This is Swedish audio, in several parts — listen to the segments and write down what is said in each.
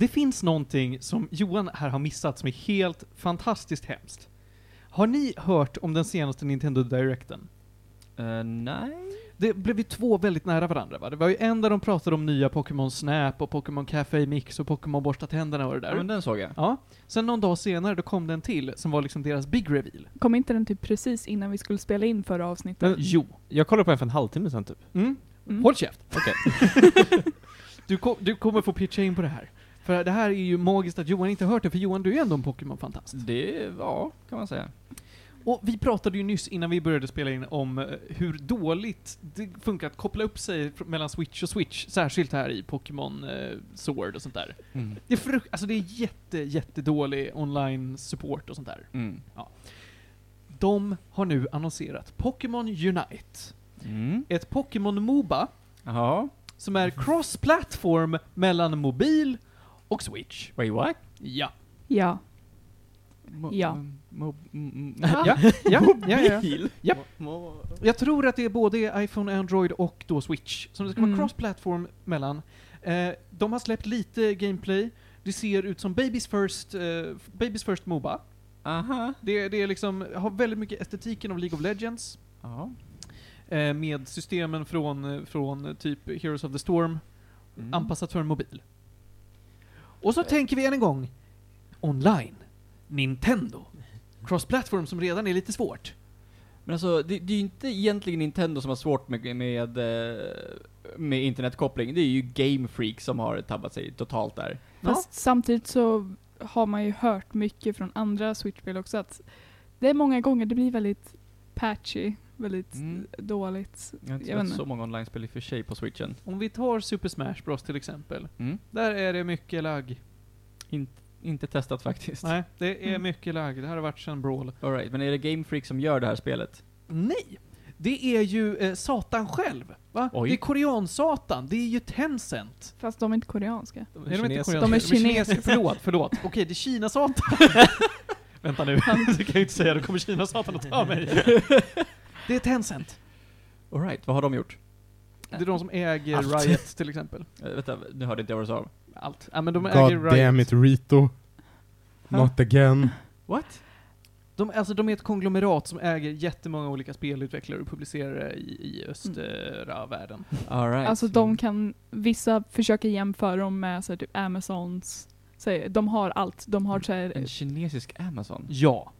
Det finns någonting som Johan här har missat som är helt fantastiskt hemskt. Har ni hört om den senaste Nintendo Directen? Eh, nej? Det blev ju två väldigt nära varandra va? Det var ju en där de pratade om nya Pokémon Snap och Pokémon Café Mix och Pokémon Borsta tänderna och det Ja, där. men den såg jag. Ja. Sen någon dag senare då kom den till som var liksom deras big reveal. Kom inte den typ precis innan vi skulle spela in förra avsnittet? Men- Jo. Jag kollade på den för en halvtimme sen typ. Mm. Mm. Håll käft! Okej. Du, ko- du kommer få pitcha in på det här. För det här är ju magiskt att Johan inte har hört det, för Johan du är ju ändå en Pokémon-fantast. Det, ja, kan man säga. Och vi pratade ju nyss innan vi började spela in om eh, hur dåligt det funkar att koppla upp sig mellan Switch och Switch, särskilt här i Pokémon eh, Sword och sånt där. Mm. Det är, fruk- alltså det är jätte, jättedålig online-support och sånt där. Mm. De har nu annonserat Pokémon Unite. Mm. Ett Pokémon Moba Ja. som är cross-platform mellan mobil och Switch. Wait, what? Ja. Ja. Mo- Ja. mo- mm, mm. Ja, ja, ja, ja. Japp. Mo- Jag tror att det är både iPhone, Android och då Switch. Som det ska vara Mm. cross-platform mellan. Eh, de har släppt lite gameplay. Det ser ut som Baby's First, eh, Baby's First Moba. Aha. Det, det är liksom, har väldigt mycket estetiken av League of Legends. Ja. Eh, med systemen från, eh, från typ Heroes of the Storm. Mm. Anpassat för en mobil. Och så tänker vi än en gång. Online. Nintendo. Cross-platform som redan är lite svårt. Men alltså, det, det är ju inte egentligen Nintendo som har svårt med, med, eh, med internetkoppling. Det är ju Game Freak som har tabbat sig totalt där. Fast samtidigt så har man ju hört mycket från andra Switch-spel också att det är många gånger det blir väldigt patchy, väldigt Mm. dåligt. Jag har inte inte. så många online-spel i och för sig på switchen. Om vi tar Super Smash Bros till exempel. Mm. Där är det mycket lagg. In, inte testat faktiskt. Nej, det är Mm. mycket lagg. Det här har varit sedan Brawl. All right, men är det Game Freak som gör det här spelet? Nej! Det är ju eh, Satan själv. Va? Oj. Det är korean-Satan. Det är ju Tencent. Fast de är inte koreanska. Är de inte koreanska? De är kinesiska. Förlåt, förlåt. Okej, det är Kina-Satan. Vänta nu, det kan jag ju inte säga. Då kommer Kina-Satan att ta mig. Det är Tencent. All right, vad har de gjort? Det är de som äger Allt. Riot till exempel. Uh, vänta, nu hörde inte jag vad du sa. Allt. Ja, men de äger God Riot. damn it Rito. Not again. What? De, alltså, de är ett konglomerat som äger jättemånga olika spelutvecklare och publicerare i, i östra världen. All right. Alltså de kan, vissa försöker jämföra dem med så här, typ Amazons, så här, de har allt. De har så här, En kinesisk Amazon? Ja.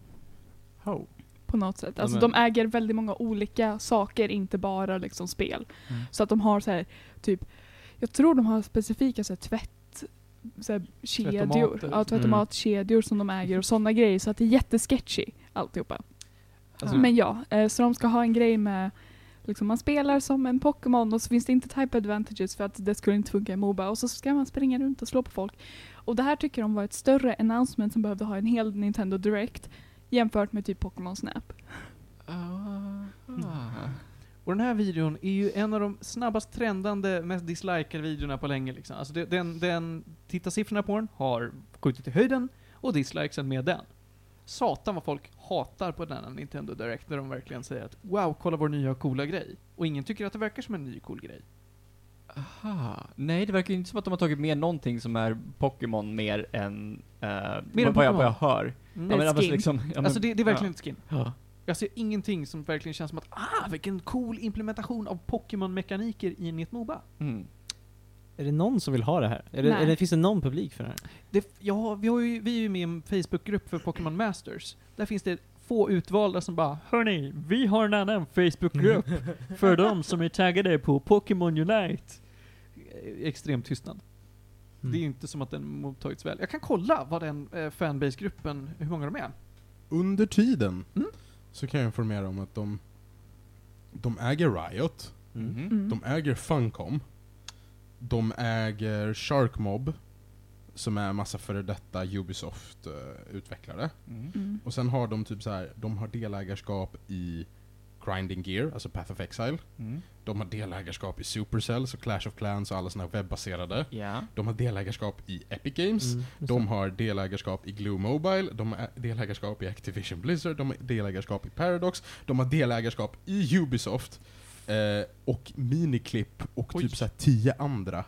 How? På något sätt. Alltså är- de äger väldigt många olika saker, inte bara liksom spel. Mm. Så att de har så här, typ, jag tror de har specifika så här, tvätt, så här, kedjor, ja, tvättomatkedjor som de äger och sådana grejer. Så att det är jättesketchy alltihopa. Alltså, Men ja, eh, så de ska ha en grej med Liksom man spelar som en Pokémon och så finns det inte type advantages för att det skulle inte funka i Moba och så ska man springa runt och slå på folk. Och det här tycker de var ett större announcement som behövde ha en hel Nintendo Direct jämfört med typ Pokémon Snap. Ah. Och den här videon är ju en av de snabbast trendande, mest dislikade videorna på länge liksom. Alltså det, den, den tittarsiffrorna på den har skjutit i höjden och dislikesen med den. Satan vad folk hatar på denna Nintendo Direct när de verkligen säger att wow, kolla vår nya coola grej. Och ingen tycker att det verkar som en ny cool grej. Aha. Nej, det verkar inte som att de har tagit med någonting som är Pokémon mer än, uh, Mer än vad, jag, vad jag hör. Mm. Ja, men, alltså, skin. liksom, ja, men, alltså det, det är verkligen skin. Ja. Jag ser ingenting som verkligen känns som att ah, vilken cool implementation av Pokémon-mekaniker i ett Moba. Mm. Är det någon som vill ha det här? Är det, är det, finns det någon publik för det här? Det, ja, vi, har ju, vi är ju med i en Facebookgrupp för Pokémon Masters. Där finns det få utvalda som bara Hörni, vi har en annan Facebookgrupp för de som är taggade på Pokémon Unite. Eh, Extrem tystnad. Mm. Det är ju inte som att den mottagits väl. Jag kan kolla vad den eh, fanbase-gruppen, hur många de är. Under tiden Mm. så kan jag informera om att de, de äger Riot, Mm. Mm. de äger Funcom, de äger Sharkmob, som är massa före detta Ubisoft-utvecklare. Mm. Mm. Och sen har de typ så här, de har delägarskap i Grinding Gear, alltså Path of Exile. Mm. De har delägarskap i Supercell, så Clash of Clans och alla såna här webbaserade. Ja. De har delägarskap i Epic Games. Mm, De har delägarskap i Glue Mobile, de har delägarskap i Activision Blizzard, de har delägarskap i Paradox, de har delägarskap i Ubisoft, eh, och Miniclip och Oj. typ såhär tio andra.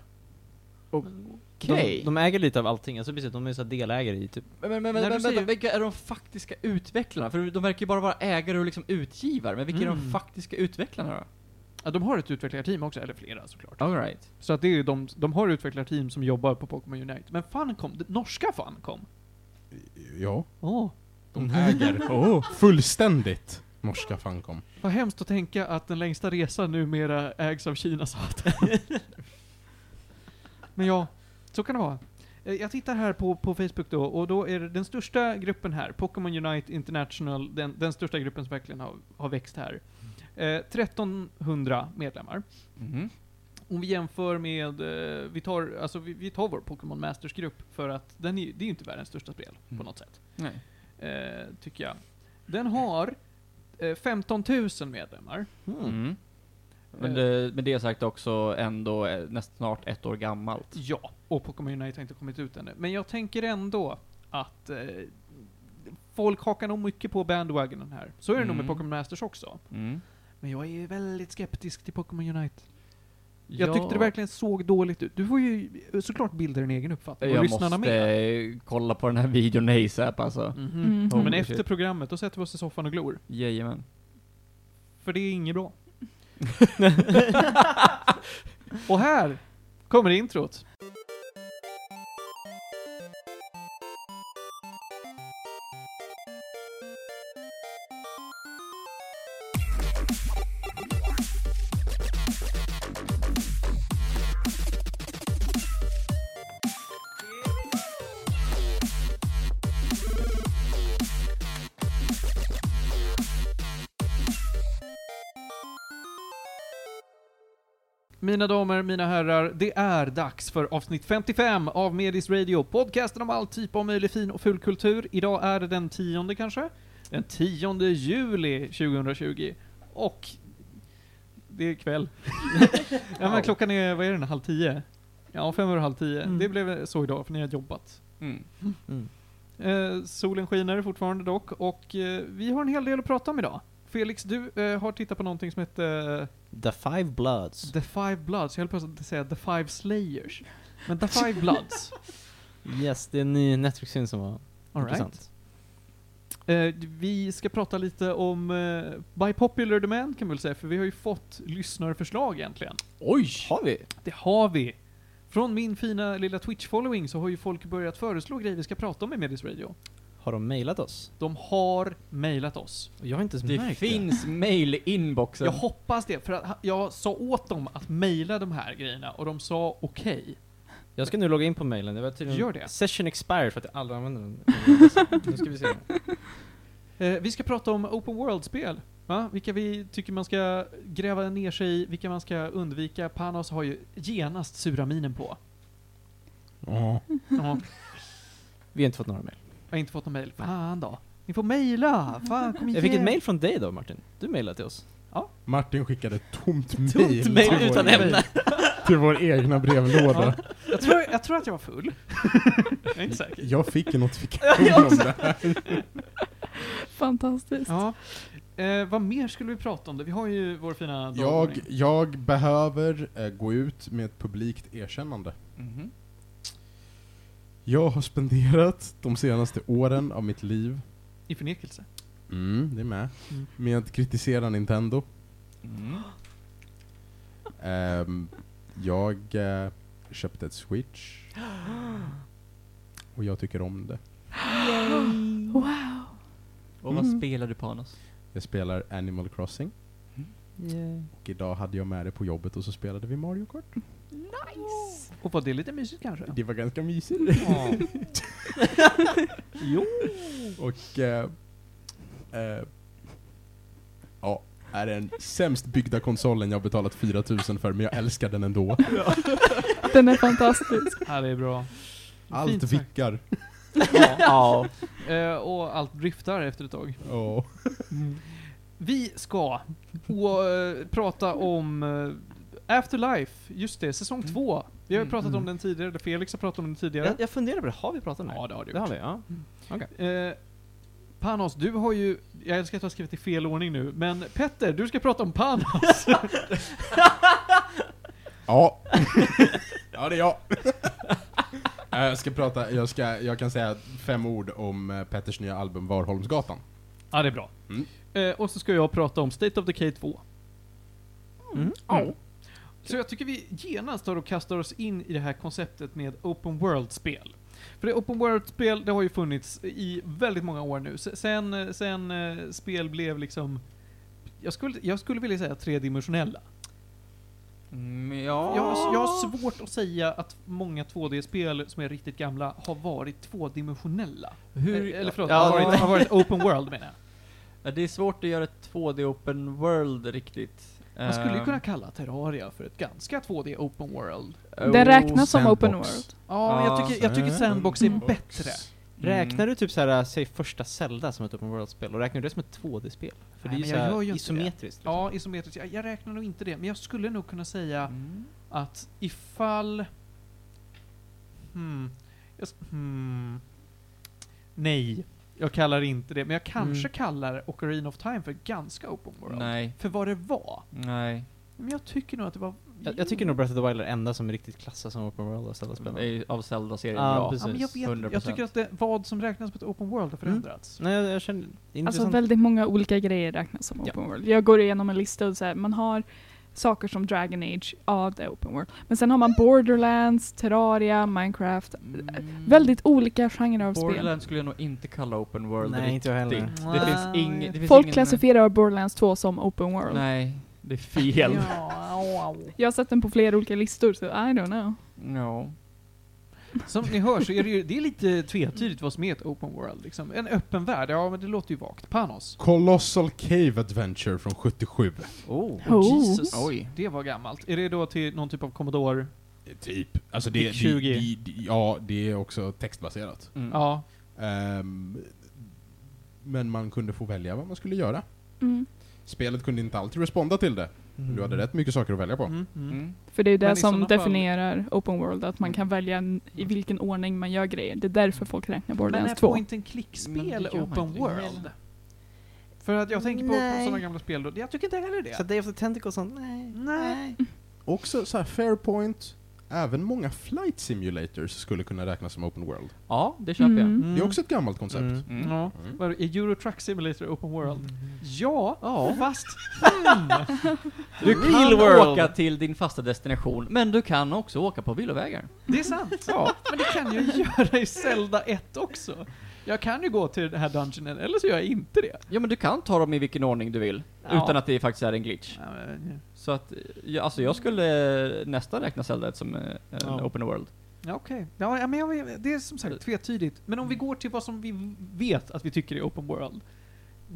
Okej. De, de äger lite av allting, alltså precis, de är så här delägare i typ Men, men, men, men du vänta, säger- vilka är de faktiska utvecklarna? För de verkar ju bara vara ägare och liksom utgivare, men vilka är de Mm. faktiska utvecklarna då? Ja, de har ett utvecklarteam också, eller flera såklart. Alright. Så att det är ju de, de har utvecklarteam som jobbar på Pokémon Unite. Men Funcom, det norska Funcom. Ja, Åh, de äger fullständigt norska Funcom. vad hemskt att tänka att den längsta resan numera ägs av Kina satan. Men ja, så kan det vara. Eh, Jag tittar här på, på Facebook då, och då är det den största gruppen här, Pokémon Unite International, den, den största gruppen som verkligen har, har växt här. Eh, 1300 medlemmar. Mhm. Om vi jämför med, eh, vi tar, alltså vi, vi tar vår Pokémon Masters-grupp för att den är, det är ju inte världens största spel på Mm. något sätt. Nej. Eh, tycker jag. Den har eh, 15 000 medlemmar. Mm. Men, det, med det sagt också ändå eh, nästan snart ett år gammalt. Ja, och Pokémon Unite har inte kommit ut ännu. Men jag tänker ändå att eh, folk hakar nog mycket på bandwagonen här. Så är det nog med Mm. Pokémon Masters också. Mm. Men jag är väldigt skeptisk till Pokémon Unite. Jag tyckte det verkligen såg dåligt ut. Du får ju såklart bilda din egen uppfattning. Och Jag lyssnarna måste med. kolla på den här videon ASAP alltså. Mhm. Mhm. Men Holy efter shit. programmet, då sätter vi oss i soffan och glor. Jajamän. För det är inget bra. och här kommer introt. Mina damer, mina herrar, det är dags för avsnitt 55 av Medis Radio, podcasten om all typ av möjlig fin och ful kultur. Idag är det den tionde kanske? Den 10 juli 2020. Och det är kväll. ja men klockan är, vad är den, halv tio? Ja, fem över halv tio. Mm. Det blev så idag, för ni har jobbat. Mm. Mm. Eh, solen skiner fortfarande dock, och eh, vi har en hel del att prata om idag. Felix, du eh, har tittat på någonting som heter The Five Bloods. The Five Bloods, jag höll på att säga The Five Slayers. Men The Five Bloods. Yes, det är en ny Netflix-film som var All right. intressant. Eh, vi ska prata lite om eh, By Popular Demand kan man väl säga, för vi har ju fått lyssnarförslag egentligen. Oj! Har vi? Det har vi! Från min fina lilla Twitch-following så har ju folk börjat föreslå grejer vi ska prata om i Medis Radio. Har de mailat oss? De har mailat oss. Jag har inte ens Det märkt finns mail i inboxen. Jag hoppas det, för att jag sa åt dem att mejla de här grejerna och de sa okej. Jag ska nu logga in på mailen. Det var tydligen Gör det. Session expired för att jag aldrig använder den. nu ska vi se. Eh, vi ska prata om open world-spel. Va? Vilka vi tycker man ska gräva ner sig i, vilka man ska undvika. Panos har ju genast sura minen på. Ja. Vi har inte fått några mail. Jag har inte fått någon mail. Fan då. Ni får mejla! Fan, kom igen! Jag fick ett mail från dig då Martin. Du mejlade till oss. Martin skickade ett tomt mail, Tomt mail till, utan vår, ämne. till vår egna brevlåda. Jag tror, jag tror att jag var full. jag är inte säker. Jag fick en notifikation om det här. Fantastiskt. Ja. Eh, vad mer skulle vi prata om? Det? Vi har ju vår fina Jag, dagordning. jag behöver eh, gå ut med ett publikt erkännande. Mhm. Jag har spenderat de senaste åren av mitt liv, I förnekelse. mm, det är med, Mm. med att kritisera Nintendo. Mm. Ehm, jag eh, köpte ett Switch. Och jag tycker om det. Wow. Och vad Mm. spelar du på Anos? Jag spelar Animal Crossing. Och idag hade jag med det på jobbet och så spelade vi Mario Kart. Och var det lite mysigt kanske? Det var ganska mysigt. Ja. jo. Och... Eh, eh, ja, är den sämst byggda konsolen jag har betalat 4000 för, men jag älskar den ändå. Den är fantastisk. Ja, det är bra. Allt Fint vickar. Ja. Eh, och allt driftar efter ett tag. Ja. Vi ska å, eh, prata om eh, Afterlife, just det, säsong två. Vi har ju Mm, pratat om mm. den tidigare, eller Felix har pratat om den tidigare. Jag, jag funderar på det. Har vi pratat om det? Ja, det har du Det har gjort. vi, ja. Eh, Panos, du har ju, jag älskar att du har skrivit i fel ordning nu, men Petter, du ska prata om Panos. Ja. ja, det är jag. Eh, Jag ska prata, jag, ska, jag kan säga fem ord om eh, Petters nya album Varholmsgatan. Ja, det är bra. Mm. Eh, och så ska jag prata om State of Decay 2. Mm. Mm. Så jag tycker vi genast tar och kastar oss in i det här konceptet med Open World-spel. För det Open World-spel, det har ju funnits i väldigt många år nu. Sen, sen eh, spel blev liksom, jag skulle, jag skulle vilja säga tredimensionella. Mm, ja. Jag, har- jag har svårt att säga att många 2D-spel som är riktigt gamla har varit tvådimensionella. Hur, Eh, Eller förlåt, Ja, har, det- varit, har varit open world menar jag. Det är svårt att göra ett 2D open world riktigt. Man skulle ju Ehm, kunna kalla Terraria för ett ganska 2D open world. Det räknas som Sandbox. open world. Ja, men jag Ja. tycker, jag tycker Sandbox är Mm. bättre. Räknar du typ såhär, säg första Zelda som ett open world-spel, och räknar du det som ett 2D-spel? För Nej, det är ju såhär ju isometriskt. liksom. Ja, isometriskt. Jag, jag räknar nog inte det, men jag skulle nog kunna säga Mm. att ifall... Hmm. Jag, hmm. Nej, jag kallar inte det, men jag kanske Mm. kallar Ocarina of Time för ganska open world. Nej. För vad det var. Nej. Men jag tycker nog att det var... Jag, jag tycker nog Breath of the Wild är det enda som är riktigt klassas som open world av Det Zelda-spel. är Av Zelda-serien Ja, bra. precis. Ja, men jag, vet, 100%. jag tycker att det, vad som räknas som ett open world har förändrats. Nej, jag, jag känner... Alltså väldigt många olika grejer räknas som Ja. open world. Jag går igenom en lista och så här, man har saker som Dragon Age, ja det är open world. Men sen har man Borderlands, Terraria, Minecraft. Mm. Väldigt olika genrer av spel. Borderlands skulle jag nog inte kalla open world Nej, inte jag heller. riktigt. Det finns ing, det finns Folk ingen, klassifierar Borderlands 2 som open world. Nej, det är fel. Ja. Jag har sett den på flera olika listor så I don't know. No. Som ni hör så är det ju det är lite tvetydigt vad som är ett open world. Liksom. En öppen värld, ja men det låter ju vagt. Panos. Colossal Cave Adventure från 77. Oh. Oh. Jesus. Oj. Det var gammalt. Är det då till någon typ av Commodore? Typ. Alltså det, det, 20. det, det, ja, det är också textbaserat. Mm. Ja. Ehm, men man kunde få välja vad man skulle göra. Mm. Spelet kunde inte alltid responda till det. Men du hade rätt mycket saker att välja på. Mm, mm. Mm. För det är ju Men det som sådana fall- definierar open world, att man kan välja i vilken ordning man gör grejer. Det är därför folk räknar Men Borderlands är 2. point and Men click-spel det gör man open world? För att jag tänker på, på sådana gamla spel då, jag tycker inte heller det. Så Day of the Tentacle och sånt, nej. Nej. Också så här Fairpoint, även många flight simulators skulle kunna räknas som open world. Ja, det köper jag. Mm. Det är också ett gammalt koncept. Mm. Mm. Ja. Mm. Vad är Euro Truck Simulator open world? Ja, Ja. fast... Du kan world. åka till din fasta destination, men du kan också åka på villovägar. Det är sant. Ja, men det kan jag göra i Zelda 1 också. Jag kan ju gå till den här dungeonen, eller så gör jag inte det. Ja, men du kan ta dem i vilken ordning du vill, Ja. utan att det faktiskt är en glitch. Ja, men- Så att, ja, alltså jag skulle nästan räkna Zelda som eh, en Ja. open world. Ja, okej. Ja, ja, men jag, det är som sagt tvetydigt. Men om vi går till vad som vi vet att vi tycker är open world.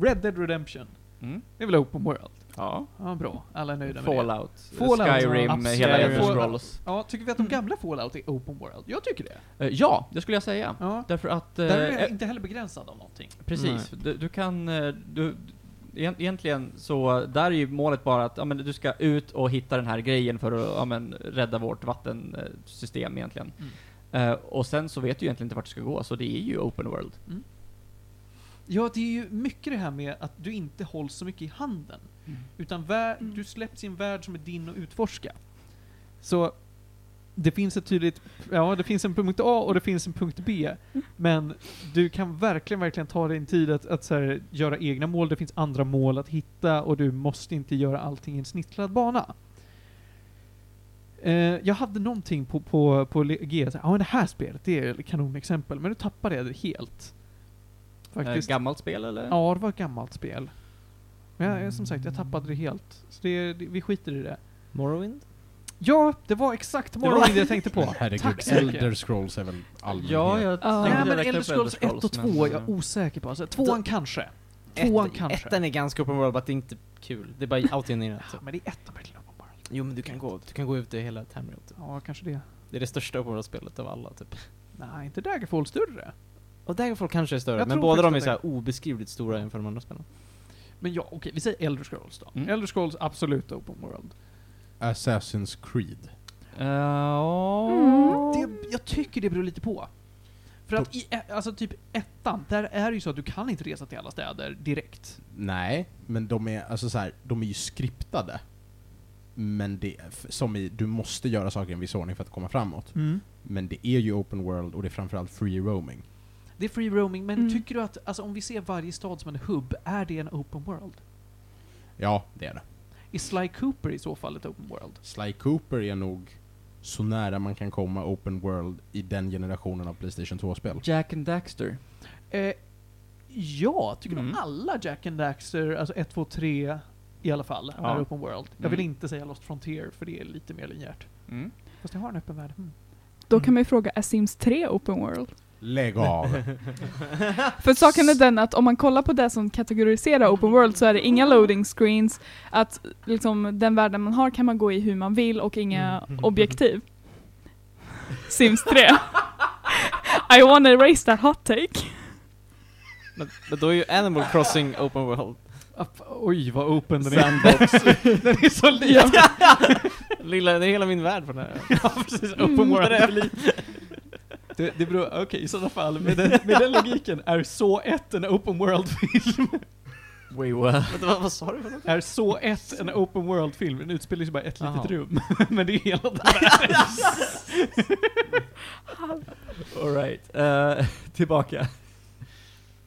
Red Dead Redemption. Mm. Det är väl open world? Ja. Ja, bra. Alla är nöjda med det. Fallout, Fallout, Skyrim, absolut. hela Elder Fallout. Scrolls. Ja, tycker vi att de gamla Fallout är open world? Jag tycker det. Eh, ja, det skulle jag säga. Ja. Därför att... Där är eh, jag inte heller begränsad av någonting. Precis. Du, du kan... Du, egentligen så, där är ju målet bara att ja, men du ska ut och hitta den här grejen för att ja, men, rädda vårt vattensystem egentligen. Mm. Eh, och sen så vet du egentligen inte vart du ska gå, så det är ju open world. Ja, det är ju mycket det här med att du inte hålls så mycket i handen. Utan vär- Mm. du släpps i en värld som är din att utforska. Så det finns ett tydligt, ja det finns en punkt A och det finns en punkt B. Men du kan verkligen, verkligen ta dig en tid att, att här, göra egna mål, det finns andra mål att hitta och du måste inte göra allting i en snittlad bana. Eh, jag hade någonting på, på, på G, ja men det här spelet, det är ett kanonexempel, men nu tappade jag det helt. Faktiskt. Eh, gammalt spel eller? Ja, det var ett gammalt spel. Men jag, som sagt, jag tappade det helt. Så det, det, vi skiter i det. Morrowind? Ja, det var exakt Morrowind jag tänkte på. Herregud, Tack så mycket. Elder Scrolls är väl allmänhet? Ja, jag Ja. tänkte Nej, men Elder upp Scrolls 1 och 2 är jag osäker på. Alltså, tvåan kanske. Tvåan kanske. Ettan är ganska open world, men det är inte kul. Det är bara autogenerat. Ja, men det är ettan verkligen open world. Jo men du kan gå, du kan gå ut i hela Tamriel typ. Ja, kanske det. Det är det största open world-spelet av alla typ. Nej, inte Daggerfall större. Och Daggerfall kanske är större, Jag men tror båda de är faktiskt så att här obeskrivligt stora jämfört med andra spelen. Men ja, okej, vi säger Elder Scrolls då. Mm. Elder Scrolls, absolut open world. Assassin's Creed. eh, ja. Mm. Det, jag tycker det beror lite på. För att i, ä- alltså typ ettan, där är det ju så att du kan inte resa till alla städer direkt. Nej, men de är alltså så här, de är ju skriptade. Men det, som i, du måste göra saker i en viss ordning för att komma framåt. Mm. Men det är ju open world och det är framförallt free roaming. Det är free roaming, men Mm. tycker du att, alltså om vi ser varje stad som en hubb, är det en open world? Ja, det är det. Är Sly Cooper i så fall ett open world? Sly Cooper är nog så nära man kan komma open world i den generationen av Playstation 2-spel. Jack and Daxter. Eh, ja, tycker Mm. nog alla Jack and Daxter, alltså 1, 2, 3 i alla fall, Ja. är open world. Jag vill Mm. inte säga Lost Frontier, för det är lite mer linjärt. Mm. Fast jag har en öppen värld. Mm. Då kan man ju fråga, är Sims 3 open world? Lägg av! För saken är den att om man kollar på det som kategoriserar open world så är det inga loading screens, att liksom den världen man har kan man gå i hur man vill och inga objektiv. Sims 3. I wanna erase that hot take. Men, men då är ju Animal Crossing open world. Oj, vad open den är. Sandbox. den är så liten. Lilla, det är hela min värld på den här. ja, precis. Open Mm. world. Det, det beror, okej, i sådana fall, med den, med den logiken, är så ett en open world-film? Wait, what? Vad, vad sa du för något? Är så ett en open world-film? Den utspelar sig bara ett litet Jaha. rum, men det är hela den världen. Alright, uh, tillbaka.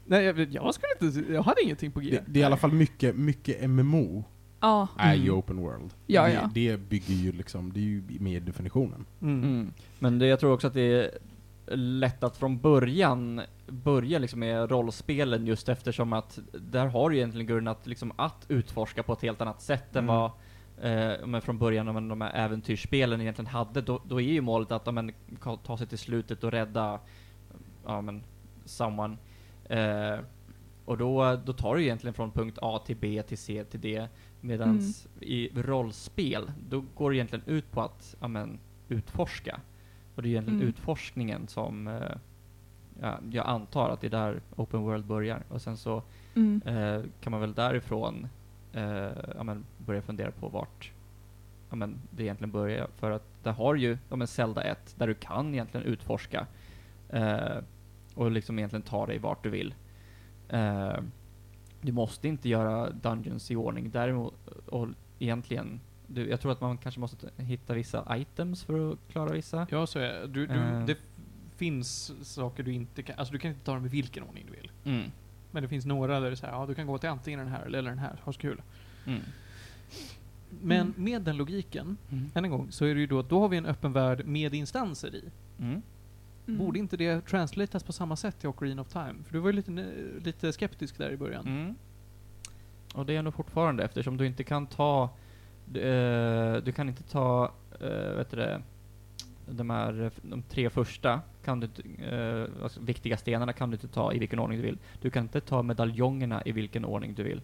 Nej, jag, jag skulle inte, jag hade ingenting på G. Det, det är i alla fall mycket, mycket MMO Ja. är ju Mm. open world. Ja, det, ja. det bygger ju liksom, det är ju med definitionen. Mm. Mm. Men det, jag tror också att det är lätt att från början börja liksom med rollspelen just eftersom att där har du egentligen grunden att, liksom, att utforska på ett helt annat sätt än Mm. vad eh, men från början om de här äventyrsspelen egentligen hade. Då, då är ju målet att men, ta sig till slutet och rädda ja, men, someone. Eh, och då, då tar du egentligen från punkt A till B till C till D. Medans i rollspel, då går det egentligen ut på att ja, men, utforska. Och det är egentligen Mm. utforskningen som eh, ja, jag antar att det är där Open World börjar. Och sen så Mm. eh, kan man väl därifrån eh, ja, men, börja fundera på vart ja, men, det egentligen börjar. För att där har ju ja, men Zelda 1, där du kan egentligen utforska eh, och liksom egentligen ta dig vart du vill. Eh, du måste inte göra Dungeons i ordning, däremot och egentligen du, jag tror att man kanske måste hitta vissa items för att klara vissa. Ja, så är det. Du, du, Eh. det finns saker du inte kan, alltså du kan inte ta dem i vilken ordning du vill. Mm. Men det finns några där det är så här, ja du kan gå till antingen den här eller den här, ha så kul. Mm. Men Mm. med den logiken, Mm. än en gång, så är det ju då att då har vi en öppen värld med instanser i. Mm. Mm. Borde inte det translatas på samma sätt till Ocarina of Time? För du var ju lite, lite skeptisk där i början. Mm. Och det är nog fortfarande eftersom du inte kan ta du, eh, du kan inte ta, uh, vet du det, de här, eh, de tre första kan du eh, alltså, viktiga stenarna kan du inte ta i vilken ordning du vill. Du kan inte ta medaljongerna i vilken ordning du vill.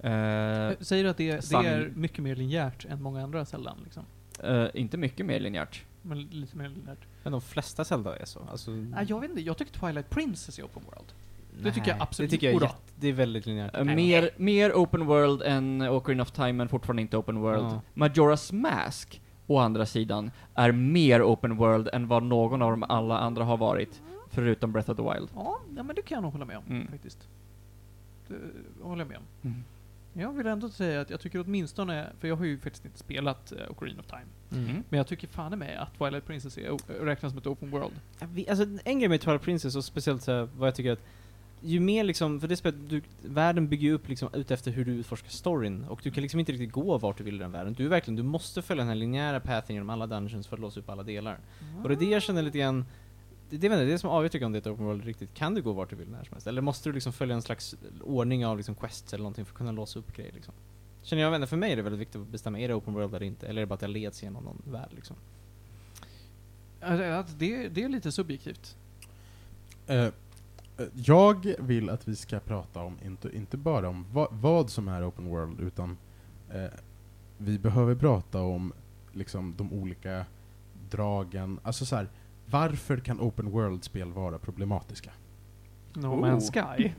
Eh, Eh, Säger du att det, det är mycket mer linjärt än många andra Zeldan liksom? eh, inte mycket mer linjärt. Men lite mer linjärt. Men de flesta Zelda är så. Alltså, Ah, jag vet inte, jag tycker Twilight Princess är open world. Det tycker jag absolut. Det tycker jag är, jätte, det är väldigt linjärt. Eh, mer, mer open world än Ocarina of Time, men fortfarande inte open world. Ja. Majora's Mask, å andra sidan, är mer open world än vad någon av de alla andra har varit, förutom Breath of the Wild. Ja, ja, men det kan jag nog hålla med om Mm. faktiskt. Det håller jag med om. Jag vill ändå säga att jag tycker åtminstone, för jag har ju faktiskt inte spelat uh, Ocarina of Time, Mm. men jag tycker fan med att Twilight Princess är, o- räknas som ett open world. Ja, vi, alltså, en grej med Twilight Princess, och speciellt så här, vad jag tycker att ju mer liksom, för det spelet, du, världen bygger ju upp liksom ut efter hur du utforskar storyn, och du kan liksom inte riktigt gå vart du vill i den världen. Du är verkligen, du måste följa den här linjära pathen genom alla dungeons för att låsa upp alla delar. Och det är det jag känner lite grann, det, det, vet jag, det är det som avgör tycker jag om det är ett open world riktigt. Kan du gå vart du vill när som helst? Eller måste du liksom följa en slags ordning av liksom quests eller någonting för att kunna låsa upp grejer liksom? Känner jag, inte, för mig är det väldigt viktigt att bestämma, är det open world eller inte? Eller är det bara att jag leds genom någon värld liksom? Alltså, att det, det är lite subjektivt. Eh, jag vill att vi ska prata om, inte, inte bara om va, vad som är open world, utan eh, vi behöver prata om liksom de olika dragen. Alltså så här, varför kan open world-spel vara problematiska? No Oh. Man's Sky.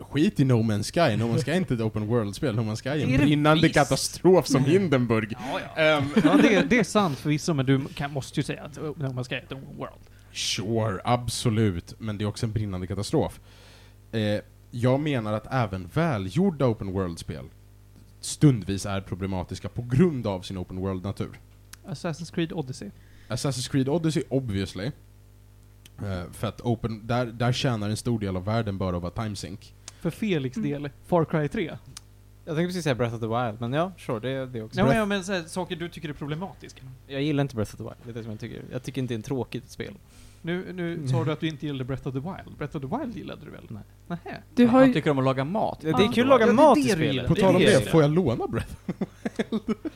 Skit i No Man's Sky, No Man's Sky är inte ett open world-spel, No Man's Sky är Är en brinnande visst? katastrof som Hindenburg. Ja, ja. Ehm, ja det, det är sant förvisso, men du kan, måste ju säga att No Man's Sky är ett open world. Sure, absolut. Men det är också en brinnande katastrof. Eh, jag menar att även välgjorda open world-spel, stundvis är problematiska på grund av sin open world-natur. Assassin's Creed Odyssey. Assassin's Creed Odyssey, obviously. Eh, för att open, där, där tjänar en stor del av världen bara att vara timesync. För Felix Mm. del, Far Cry 3. Jag tänkte precis säga Breath of the Wild, men ja, sure, det är det också. Ja, men, ja, men så här, saker du tycker är problematiska. Jag gillar inte Breath of the Wild, det är det som jag tycker. Jag tycker inte det är ett tråkigt spel. Nu, nu sa du att du inte gillade Breath of the Wild. Breath of the Wild gillade du väl? Nej. Nähä. Du har Han ju, tycker om att laga mat. Det, det är Ja. kul att laga Ja, det är mat det i du spelet. På tal om är det, får jag låna Breath?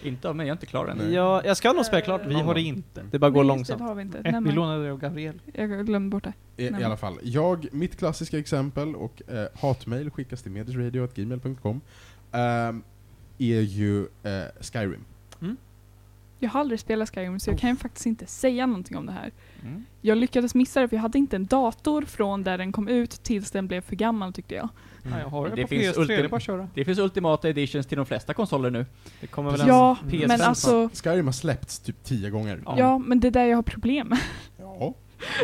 Inte av mig, jag har inte den. Nej. Ja, jag ska nog spela klart Vi någon har det gång. inte. Det bara går Nej, just det, långsamt. det har vi inte. Eh, Nej, vi men, lånade det av Gabriel. jag glömde bort det. I, Nej. I alla fall, jag, mitt klassiska exempel, och eh, hatmail skickas till medisradio.gmail.com, ehm, är ju eh, Skyrim. Jag har aldrig spelat Skyrim så jag kan ju faktiskt inte säga någonting om det här. Mm. Jag lyckades missa det för jag hade inte en dator från där den kom ut tills den blev för gammal tyckte jag. Ja, jag har det, Det på finns PS3, det är ultim- bara att köra. Det finns ultimata editions till de flesta konsoler nu. Det kommer väl en Ja, PS5 men alltså, Skyrim har släppts typ tio gånger. Ja. ja men det är där jag har problem med. Ja.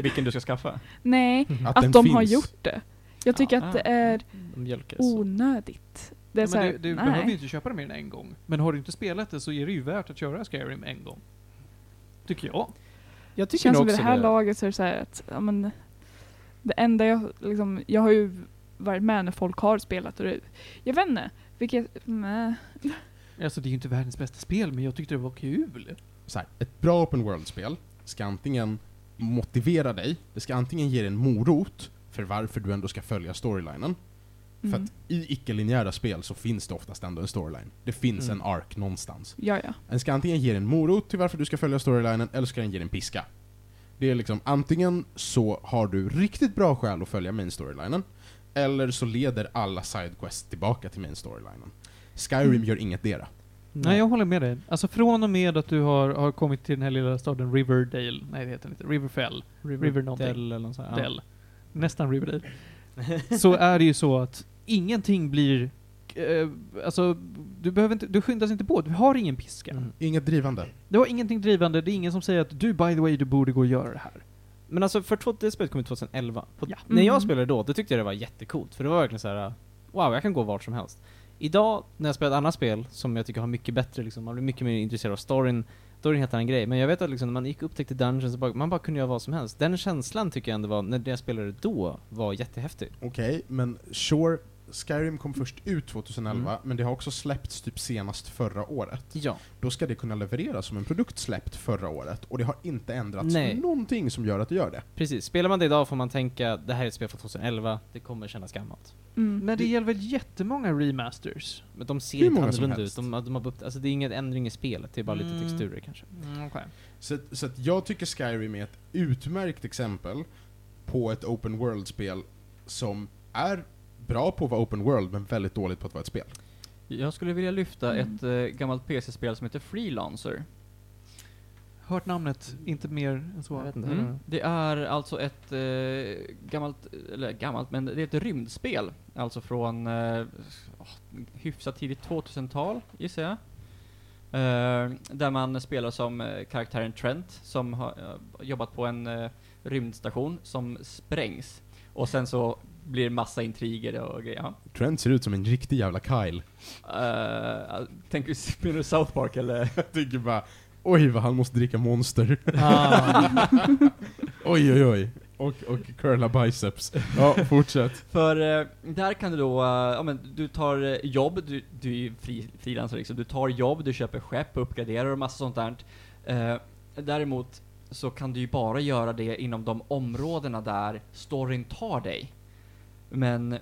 Vilken du ska skaffa. Nej, Att, att de finns. har gjort det. Jag tycker Ja. att det är De onödigt. Det är Ja, så här, du du nej. behöver ju inte köpa det mer än en gång. Men har du inte spelat det så är det ju värt att köra Skyrim en gång. Tycker jag. Jag Det tycker känns nog som vid det här det. laget så är det så här att, ja men, det enda jag liksom, jag har ju varit med när folk har spelat och det, jag vet inte, vilket, nej. Alltså det är ju inte världens bästa spel, men jag tyckte det var kul. Så här, ett bra open world-spel ska antingen motivera dig, det ska antingen ge dig en morot för varför du ändå ska följa storylinen. För Mm. att i icke-linjära spel så finns det oftast ändå en storyline. Det finns Mm. en ark någonstans. Ja, ja. Den ska antingen ge dig en morot till varför du ska följa storylinen, eller ska den ge dig en piska. Det är liksom, antingen så har du riktigt bra skäl att följa main storylinen, eller så leder alla sidequests tillbaka till main storylinen. Skyrim Mm. gör inget dera. Nej, jag håller med dig. Alltså från och med att du har, har kommit till den här lilla staden Riverdale, nej det heter den inte, Riverfell, River någonting. Dell eller något sånt. Ja. Nästan Riverdale. så är det ju så att ingenting blir, eh, alltså du behöver inte, du skyndas inte på, du har ingen piska. Mm. Inget drivande. Du har ingenting drivande, det är ingen som säger att du by the way, du borde gå och göra det här. Men alltså för två, det spelet kom ut 2011. På, Ja. När jag Mm. spelade då, då tyckte jag det var jättecoolt. För det var verkligen så här: wow, jag kan gå vart som helst. Idag, när jag spelar ett annat spel som jag tycker har mycket bättre, liksom, man blir mycket mer intresserad av storyn, då är det en helt annan grej. Men jag vet att liksom, när man gick och upptäckte dungeons, bara, man bara kunde göra vad som helst. Den känslan tycker jag ändå var, när jag spelade då, var jättehäftig. Okej, men sure, Skyrim kom först ut 2011, Mm. men det har också släppts typ senast förra året. Ja. Då ska det kunna levereras som en produkt släppt förra året, och det har inte ändrats Nej. någonting som gör att det gör det. Precis. Spelar man det idag får man tänka, det här är ett spel från 2011, det kommer kännas gammalt. Mm. Men det gäller väl jättemånga remasters? Men de ser inte annorlunda ut. De, de har, alltså det är ingen ändring i spelet, det är bara lite Mm. texturer kanske. Mm, okej. Så, så att jag tycker Skyrim är ett utmärkt exempel på ett open world-spel som är bra på att vara open world, men väldigt dåligt på att vara ett spel. Jag skulle vilja lyfta Mm. ett eh, gammalt PC-spel som heter Freelancer. Hört namnet, inte mer än så. Jag vet inte. Mm. Det är alltså ett eh, gammalt, eller gammalt, men det är ett rymdspel. Alltså från eh, åh, hyfsat tidigt 2000-tal, gissar jag. Eh, där man spelar som eh, karaktären Trent, som har eh, jobbat på en eh, rymdstation som sprängs. Och sen så blir massa intriger och grejer. Ja. Trent ser ut som en riktig jävla Kyle. Uh, tänker du, du South Park eller? Jag tycker bara, oj vad han måste dricka monster. Ah. oj oj oj. Och, och curla biceps. Ja, fortsätt. För eh, där kan du då, eh, ja men du tar eh, jobb, du, du är fri, frilansare liksom, du tar jobb, du köper skepp, uppgraderar och massa sånt där. Eh, däremot så kan du ju bara göra det inom de områdena där storyn tar dig. Men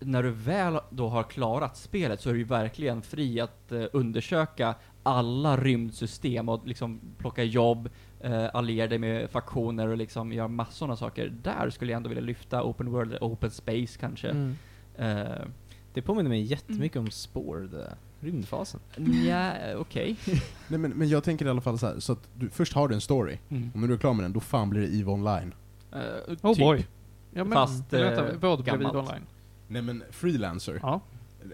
när du väl då har klarat spelet så är du ju verkligen fri att eh, undersöka alla rymdsystem och liksom plocka jobb, eh, alliera dig med faktioner och liksom göra massor av saker. Där skulle jag ändå vilja lyfta open world, open space kanske. Mm. Eh, Det påminner mig jättemycket om spår, det där. Rymdfasen. Nja, okej. Nej men, men jag tänker i alla fall så här, så att du, först har du en story, Mm. och när du är klar med den, då fan blir det EVE Online. Eh, Oh typ. boy. Ja, men, Fast, eller vänta, eh, vad gammalt. online? Nej men Freelancer, Ja.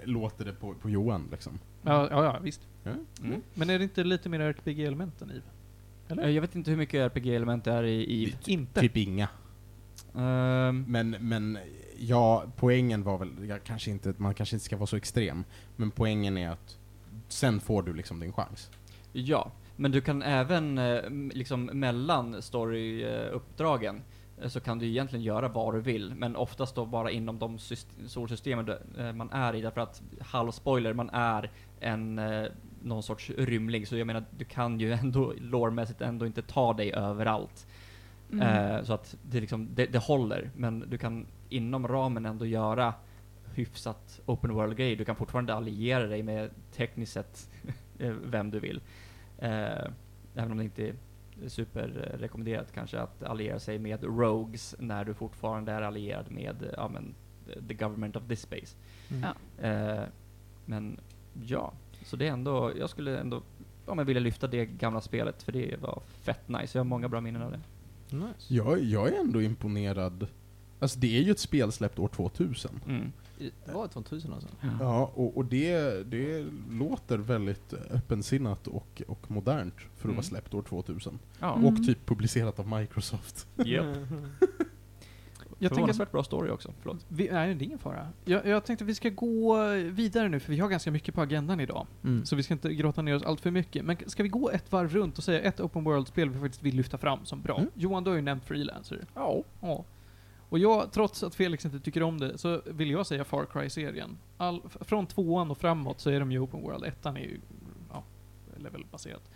låter det på, på Johan liksom. Ja, ja, ja, visst. Mm. Men är det inte lite mer RPG-element än EVE? Eller? Eh, Jag vet inte hur mycket RPG-element det är i, i inte. Typ inga. ehm, Men, men ja, poängen var väl, jag kanske inte, man kanske inte ska vara så extrem, men poängen är att sen får du liksom din chans. Ja, men du kan även eh, liksom mellan story-uppdragen eh, så kan du egentligen göra vad du vill, men oftast då bara inom de syst- solsystemen eh, man är i, därför att, halvspoiler, man är en eh, någon sorts rymling, så jag menar, du kan ju ändå lårmässigt ändå inte ta dig överallt. Mm. Eh, så att det, liksom, det, det håller, men du kan inom ramen ändå göra hyfsat open world-grejer. Du kan fortfarande alliera dig med tekniskt sett eh, vem du vill. Eh, även om det inte superrekommenderat kanske att alliera sig med rogues när du fortfarande är allierad med ja, men, the government of this space. Mm. Ja. Eh, men ja, så det är ändå, jag skulle ändå ja, men vilja lyfta det gamla spelet för det var fett nice. Jag har många bra minnen av det. Nice. Jag, jag är ändå imponerad. Alltså det är ju ett spel släppt år 2000. Mm. Det var ett 2000 alltså? Ja, och, och det, det låter väldigt öppensinnat och, och modernt för att Mm. vara släppt år 2000. Ja. Mm. Och typ publicerat av Microsoft. Japp. Jag tänker Förvånansvärt bra story också, förlåt. Vi, nej, det är ingen fara. Jag, jag tänkte att vi ska gå vidare nu, för vi har ganska mycket på agendan idag. Mm. Så vi ska inte gråta ner oss allt för mycket. Men ska vi gå ett varv runt och säga ett open world-spel vi faktiskt vill lyfta fram som bra? Mm. Johan, du har ju nämnt Freelancer. Ja. Ja. Och jag, trots att Felix inte tycker om det, så vill jag säga Far Cry-serien. All, från tvåan och framåt så är de ju open world. Ettan är ju, ja, levelbaserat.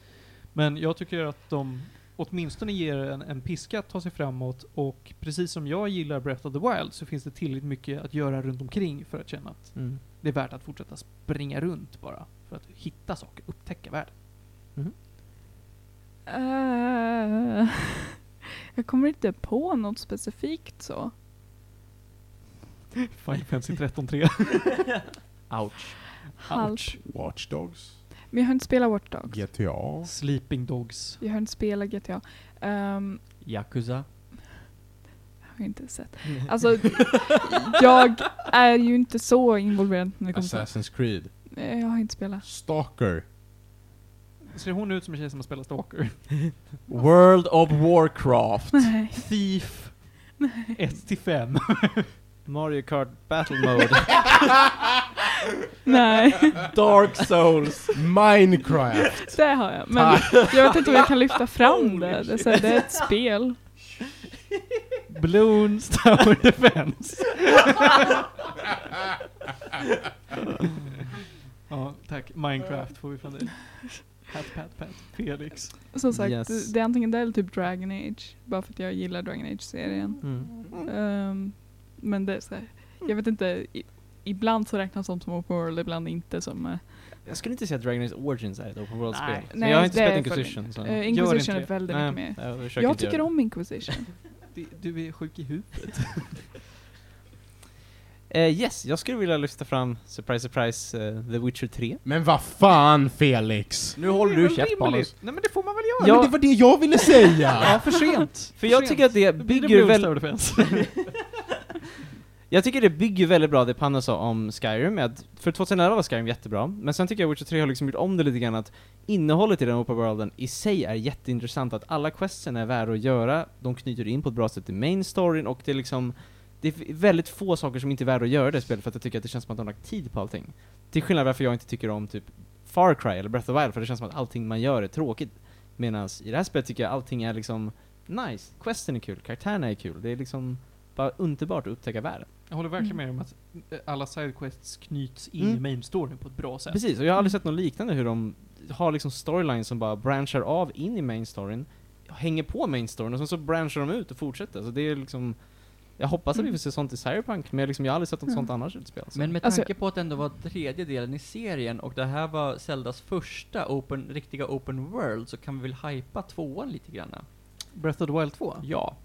Men jag tycker att de åtminstone ger en, en piska att ta sig framåt och precis som jag gillar Breath of the Wild så finns det tillräckligt mycket att göra runt omkring för att känna att Mm. det är värt att fortsätta springa runt bara. För att hitta saker, upptäcka världen. Eh, jag kommer inte på något specifikt så. Final Fantasy 13.3. Ouch. Halvt. Watch Dogs, Men jag har inte spelat Watch Dogs. GTA. Sleeping Dogs. Jag har inte spelat GTA. Um, Yakuza. har jag inte sett. Alltså, jag är ju inte så involverad när det kommer till Assassin's Creed. Jag har inte spelat. Stalker. Ser hon ut som en tjej som har spelat Stalker? World of Warcraft. Nej. Thief. 1 till 5. Mario Kart Battle Mode. Nej, Dark Souls. Minecraft. det har jag. Men jag vet inte om jag kan lyfta fram det. Det är, så här, det är ett spel. Bloons Tower Defense. ja, tack. Minecraft får vi från dig. Pat, pat, pat. Felix. Som sagt, Yes. det, är antingen det eller typ Dragon Age. Bara för att jag gillar Dragon Age-serien. Mm. Ehm, men det är så här, jag vet inte. I, ibland så räknas de som open world, ibland inte som... eh, Jag skulle inte säga att Dragon Age Origins är ett open world-spel. Nej. Jag har inte spelat Inquisition. Så. eh, Inquisition är väldigt mycket mer. jag, Jag tycker om Inquisition. Du, du är sjuk i huvudet. det. Eh, yes, jag skulle vilja lyfta fram, surprise surprise, eh, The Witcher 3. Men vad fan Felix? Nu håller du käft Paulus. Nej men det får man väl göra? Ja. Men det var det jag ville säga! Ja, för sent. För jag sent. tycker att det bygger Bloons väl... Jag tycker det bygger väldigt bra det Panna sa om Skyrim, med att för 2011 var Skyrim jättebra, men sen tycker jag Witcher 3 har liksom gjort om det lite grann att innehållet i den open worlden i sig är jätteintressant, att alla questen är värda att göra, de knyter in på ett bra sätt i main storyn och det är liksom det är väldigt få saker som inte är värda att göra i det spelet för att jag tycker att det känns som att de har lagt tid på allting. Till skillnad varför jag inte tycker om typ Far Cry eller Breath of the Wild, för det känns som att allting man gör är tråkigt. Medan i det här spelet tycker jag allting är liksom nice, questen är kul, karaktärerna är kul, det är liksom bara underbart att upptäcka världen. Jag håller verkligen med om att eh, alla sidequests knyts in Mm. i main storyn på ett bra sätt. Precis, och jag har aldrig sett något liknande hur de har liksom storylines som bara branchar av in i main storyn, hänger på main storyn och sen så branchar de ut och fortsätter. Så det är liksom jag hoppas att vi får se sånt i Cyberpunk, men jag, liksom, jag har aldrig sett något Mm. sånt annars utspela sig. Men med Alltså- tanke på att det ändå var tredje delen i serien och det här var Zeldas första open, riktiga open world så kan vi väl hypa tvåan lite grann? Breath of the Wild 2? Ja.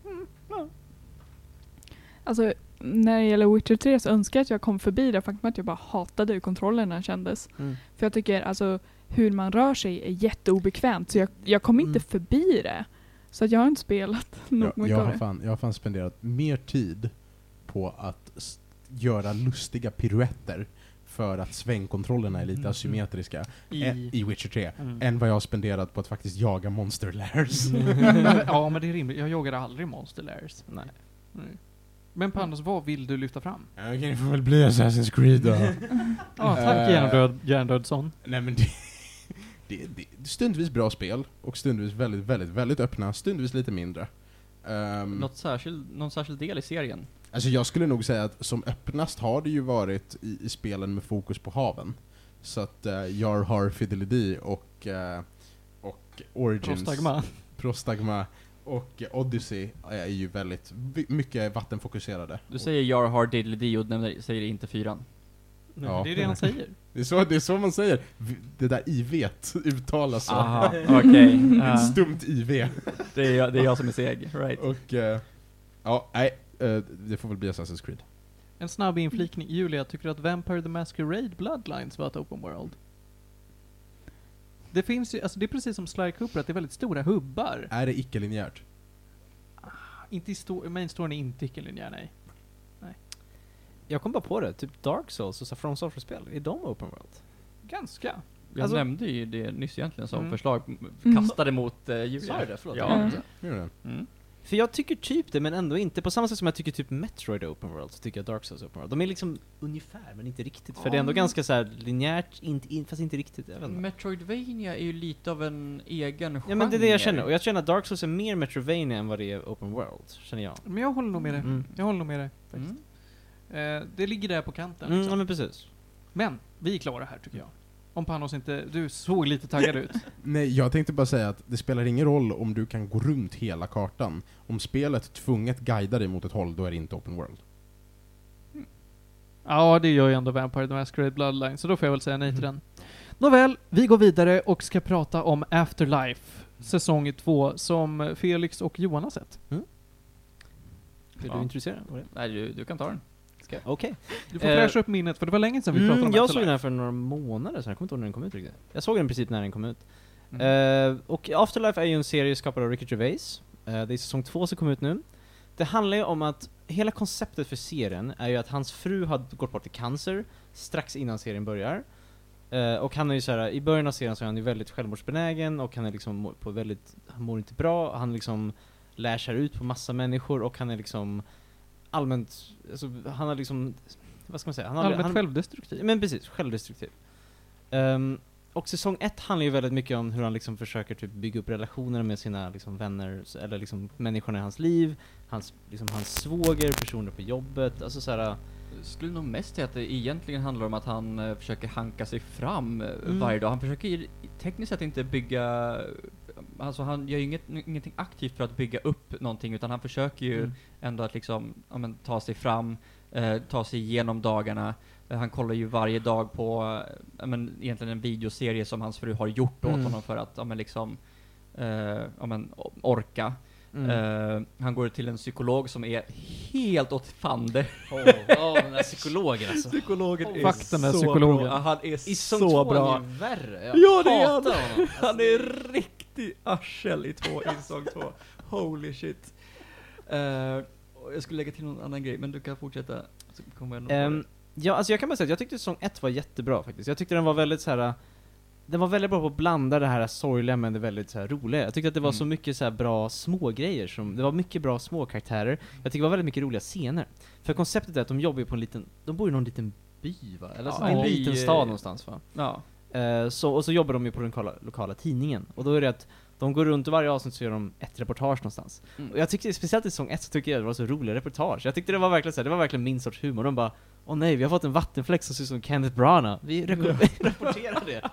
Alltså, när det gäller Witcher 3 så önskar jag att jag kom förbi det faktum att jag bara hatade hur kontrollerna kändes. Mm. För jag tycker alltså hur man rör sig är jätteobekvämt så jag, jag kom inte Mm. förbi det. Så jag har inte spelat nog Jag, jag, har fan, jag har fan spenderat mer tid på att göra lustiga piruetter för att svängkontrollerna är lite Mhm. asymmetriska I... ä- i Witcher 3, Mm. än vad jag har spenderat på att faktiskt jaga monster lairs. Men- ja men det är rimligt, jag jagade aldrig Monster Lairs. Nej. Nej. Men Panos, vad vill du lyfta fram? Ja, Okej, det får väl bli Assassin's Creed då. Ja, tack Eh. Hjärndöd, Hjärndödsson. Nej men det, det, det, stundvis bra spel, och stundvis väldigt, väldigt, väldigt öppna, stundvis lite mindre. Ehm, Något särskild, någon särskild del i serien? Alltså jag skulle nog säga att som öppnast har det ju varit i, i spelen med fokus på haven. Så att uh, Jar har Fidelity och, eh, och Origins, Prostagma. Prostagma och Odyssey är ju väldigt mycket vattenfokuserade. Du säger Jar Har Diddly och nämner, säger inte fyran. Ja. Det är det han säger. Det är, så, det är så man säger. Det där IV uttalas så. Aha, okej. Ja. Stumt IV. det, är jag, det är jag som är seg, right. Och, eh, ja, nej, eh, det får väl bli Assassin's Creed. En snabb inflikning. Julia, tycker du att Vampire the Masquerade Bloodlines var ett open world? Det finns ju, alltså det är precis som Sly Cooper, att det är väldigt stora hubbar. Är det icke-linjärt? Inte i sto- main storyn är inte icke-linjär, nej. Jag kom bara på det, typ Dark Souls och så From Software-spel, är de open world? Ganska. Jag Alltså- nämnde ju det nyss egentligen som Mm. förslag, Mm. kastade mot uh, Julia. Sa jag det? Förlåt. Ja. Mm. Mm. För jag tycker typ det, men ändå inte. På samma sätt som jag tycker typ Metroid är open world, så tycker jag Dark Souls är open world. De är liksom ungefär, men inte riktigt. För det är ändå Ja. ganska så här linjärt, inte, in, fast inte riktigt. Jag vet inte. Metroidvania är ju lite av en egen genre. Ja men det är det jag känner, och jag känner att Dark Souls är mer Metrovania än vad det är open world, känner jag. Men jag håller nog med dig. Mm. Jag håller nog med dig. Mm. Eh, det ligger där på kanten. Mm, Liksom. ja men precis. Men, vi är klara här tycker jag. Om Panos inte, du såg lite taggad ut. Nej, jag tänkte bara säga att det spelar ingen roll om du kan gå runt hela kartan. Om spelet tvunget guidar dig mot ett håll, då är det inte open world. Ja, det gör ju ändå Vampire the Masquerade Bloodline, så då får jag väl säga nej till den. Nåväl, vi går vidare och ska prata om Afterlife, säsong 2, som Felix och Johan har sett. Vill Ja. du det? Nej, du, du kan ta den. Okej. Du får Eh, fräscha upp minnet, för det var länge sedan vi pratade Mm, om jag såg den här för några månader sedan, jag kommer inte ihåg när den kom ut riktigt. Jag såg den precis när den kom ut. Mm. Eh, och Afterlife är ju en serie skapad av Ricky Gervais. Eh, det är säsong två som kom ut nu. Det handlar ju om att, hela konceptet för serien är ju att hans fru har gått bort i cancer strax innan serien börjar. Eh, och han är ju såhär, i början av serien så är han ju väldigt självmordsbenägen och han är liksom må- på väldigt, han mår inte bra, han liksom lashar ut på massa människor och han är liksom allmänt, alltså han har liksom, vad ska man säga? Han har, Allmänt han, självdestruktiv. men precis, självdestruktiv. Ehm, och säsong ett handlar ju väldigt mycket om hur han liksom försöker typ bygga upp relationer med sina liksom vänner, eller liksom människorna i hans liv, hans, liksom hans svåger, personer på jobbet, alltså såhär, skulle nog mest säga att det egentligen handlar om att han eh, försöker hanka sig fram eh, Mm. varje dag. Han försöker tekniskt sett inte bygga, alltså han gör ju inget, ingenting aktivt för att bygga upp någonting utan han försöker ju Mm. ändå att liksom, ja, men, ta sig fram, eh, ta sig igenom dagarna. Eh, han kollar ju varje dag på, eh, ja, men, egentligen en videoserie som hans fru har gjort åt Mm. honom för att, ja men liksom, eh, ja men orka. mm. Eh, han går till en psykolog som är helt åt fande. Åh, åh, den där psykologen alltså. Psykologen Oh, är fuck den där psykologen. bra. Han är I så bra. är han ju värre, jag Ja, det är han. honom. Alltså, Han är riktig arsel i, två, i säsong två. Holy shit. Och jag skulle lägga till någon annan grej, men du kan fortsätta. Så kommer jag det. ja, alltså jag kan bara säga att jag tyckte säsong ett var jättebra faktiskt. Jag tyckte den var väldigt så här. Den var väldigt bra på att blanda det här sorgliga med det väldigt så här roliga. Jag tyckte att det var Mm. så mycket så här bra små grejer som, det var mycket bra små karaktärer. Jag tycker det var väldigt mycket roliga scener. För konceptet är att de jobbar ju på en liten, de bor i någon liten by va? Eller Ja, så, en en by, liten stad någonstans va? Ja. Eh, så, och så jobbar de ju på den lokala, lokala tidningen. Och då är det att de går runt och varje avsnitt så gör de ett reportage någonstans. Mm. Och jag tyckte, speciellt i säsong ett så tycker jag det var så roliga reportage. Jag tyckte det var verkligen så här, det var verkligen min sorts humor. De bara Åh nej, vi har fått en vattenfläck som ser ut som Kenneth Branagh. Vi rapporterar det. Ja,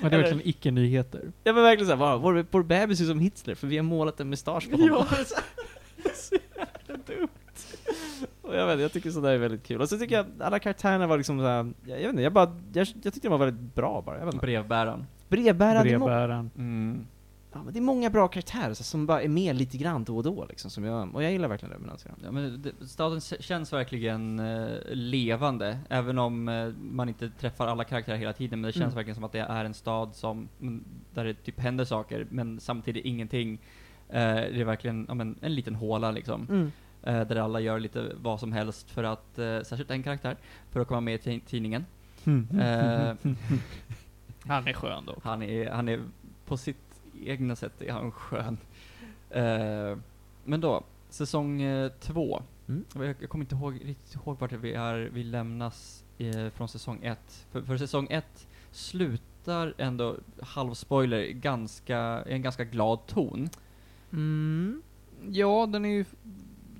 det är verkligen icke-nyheter. Det var verkligen såhär, bara, vår, vår bebis ser ut som Hitler för vi har målat en mustasch på honom. Ja. så jävla dumt. Och jag vet jag tycker sådär är väldigt kul. Och så tycker jag att alla karaktärerna var liksom såhär, jag, jag vet inte, jag bara, jag, jag tyckte de var väldigt bra bara. Jag vet inte. Brevbäraren. Brevbäraren, det är må- Brevbäraren. Mm. Ja, men det är många bra karaktärer så, som bara är med lite grann då och då liksom, som jag, och jag gillar verkligen Revenant. Ja, men det, staden känns verkligen eh, levande, även om eh, man inte träffar alla karaktärer hela tiden, men det känns Mm. verkligen som att det är en stad som, mm, där det typ händer saker, men samtidigt ingenting. Eh, det är verkligen ja, men, en liten håla liksom, Mm. Eh, där alla gör lite vad som helst för att, eh, särskilt en karaktär, för att komma med i ti- tidningen. Eh, Han är skön dock. han är, han är på sitt egna sätt är han skön. Eh, men då, säsong eh, två. Mm. Jag, jag kommer inte ihåg, riktigt ihåg vart vi är, vi lämnas eh, från säsong ett. För, för säsong ett slutar ändå, halvspoiler, ganska, i en ganska glad ton. Mm. Ja, den är ju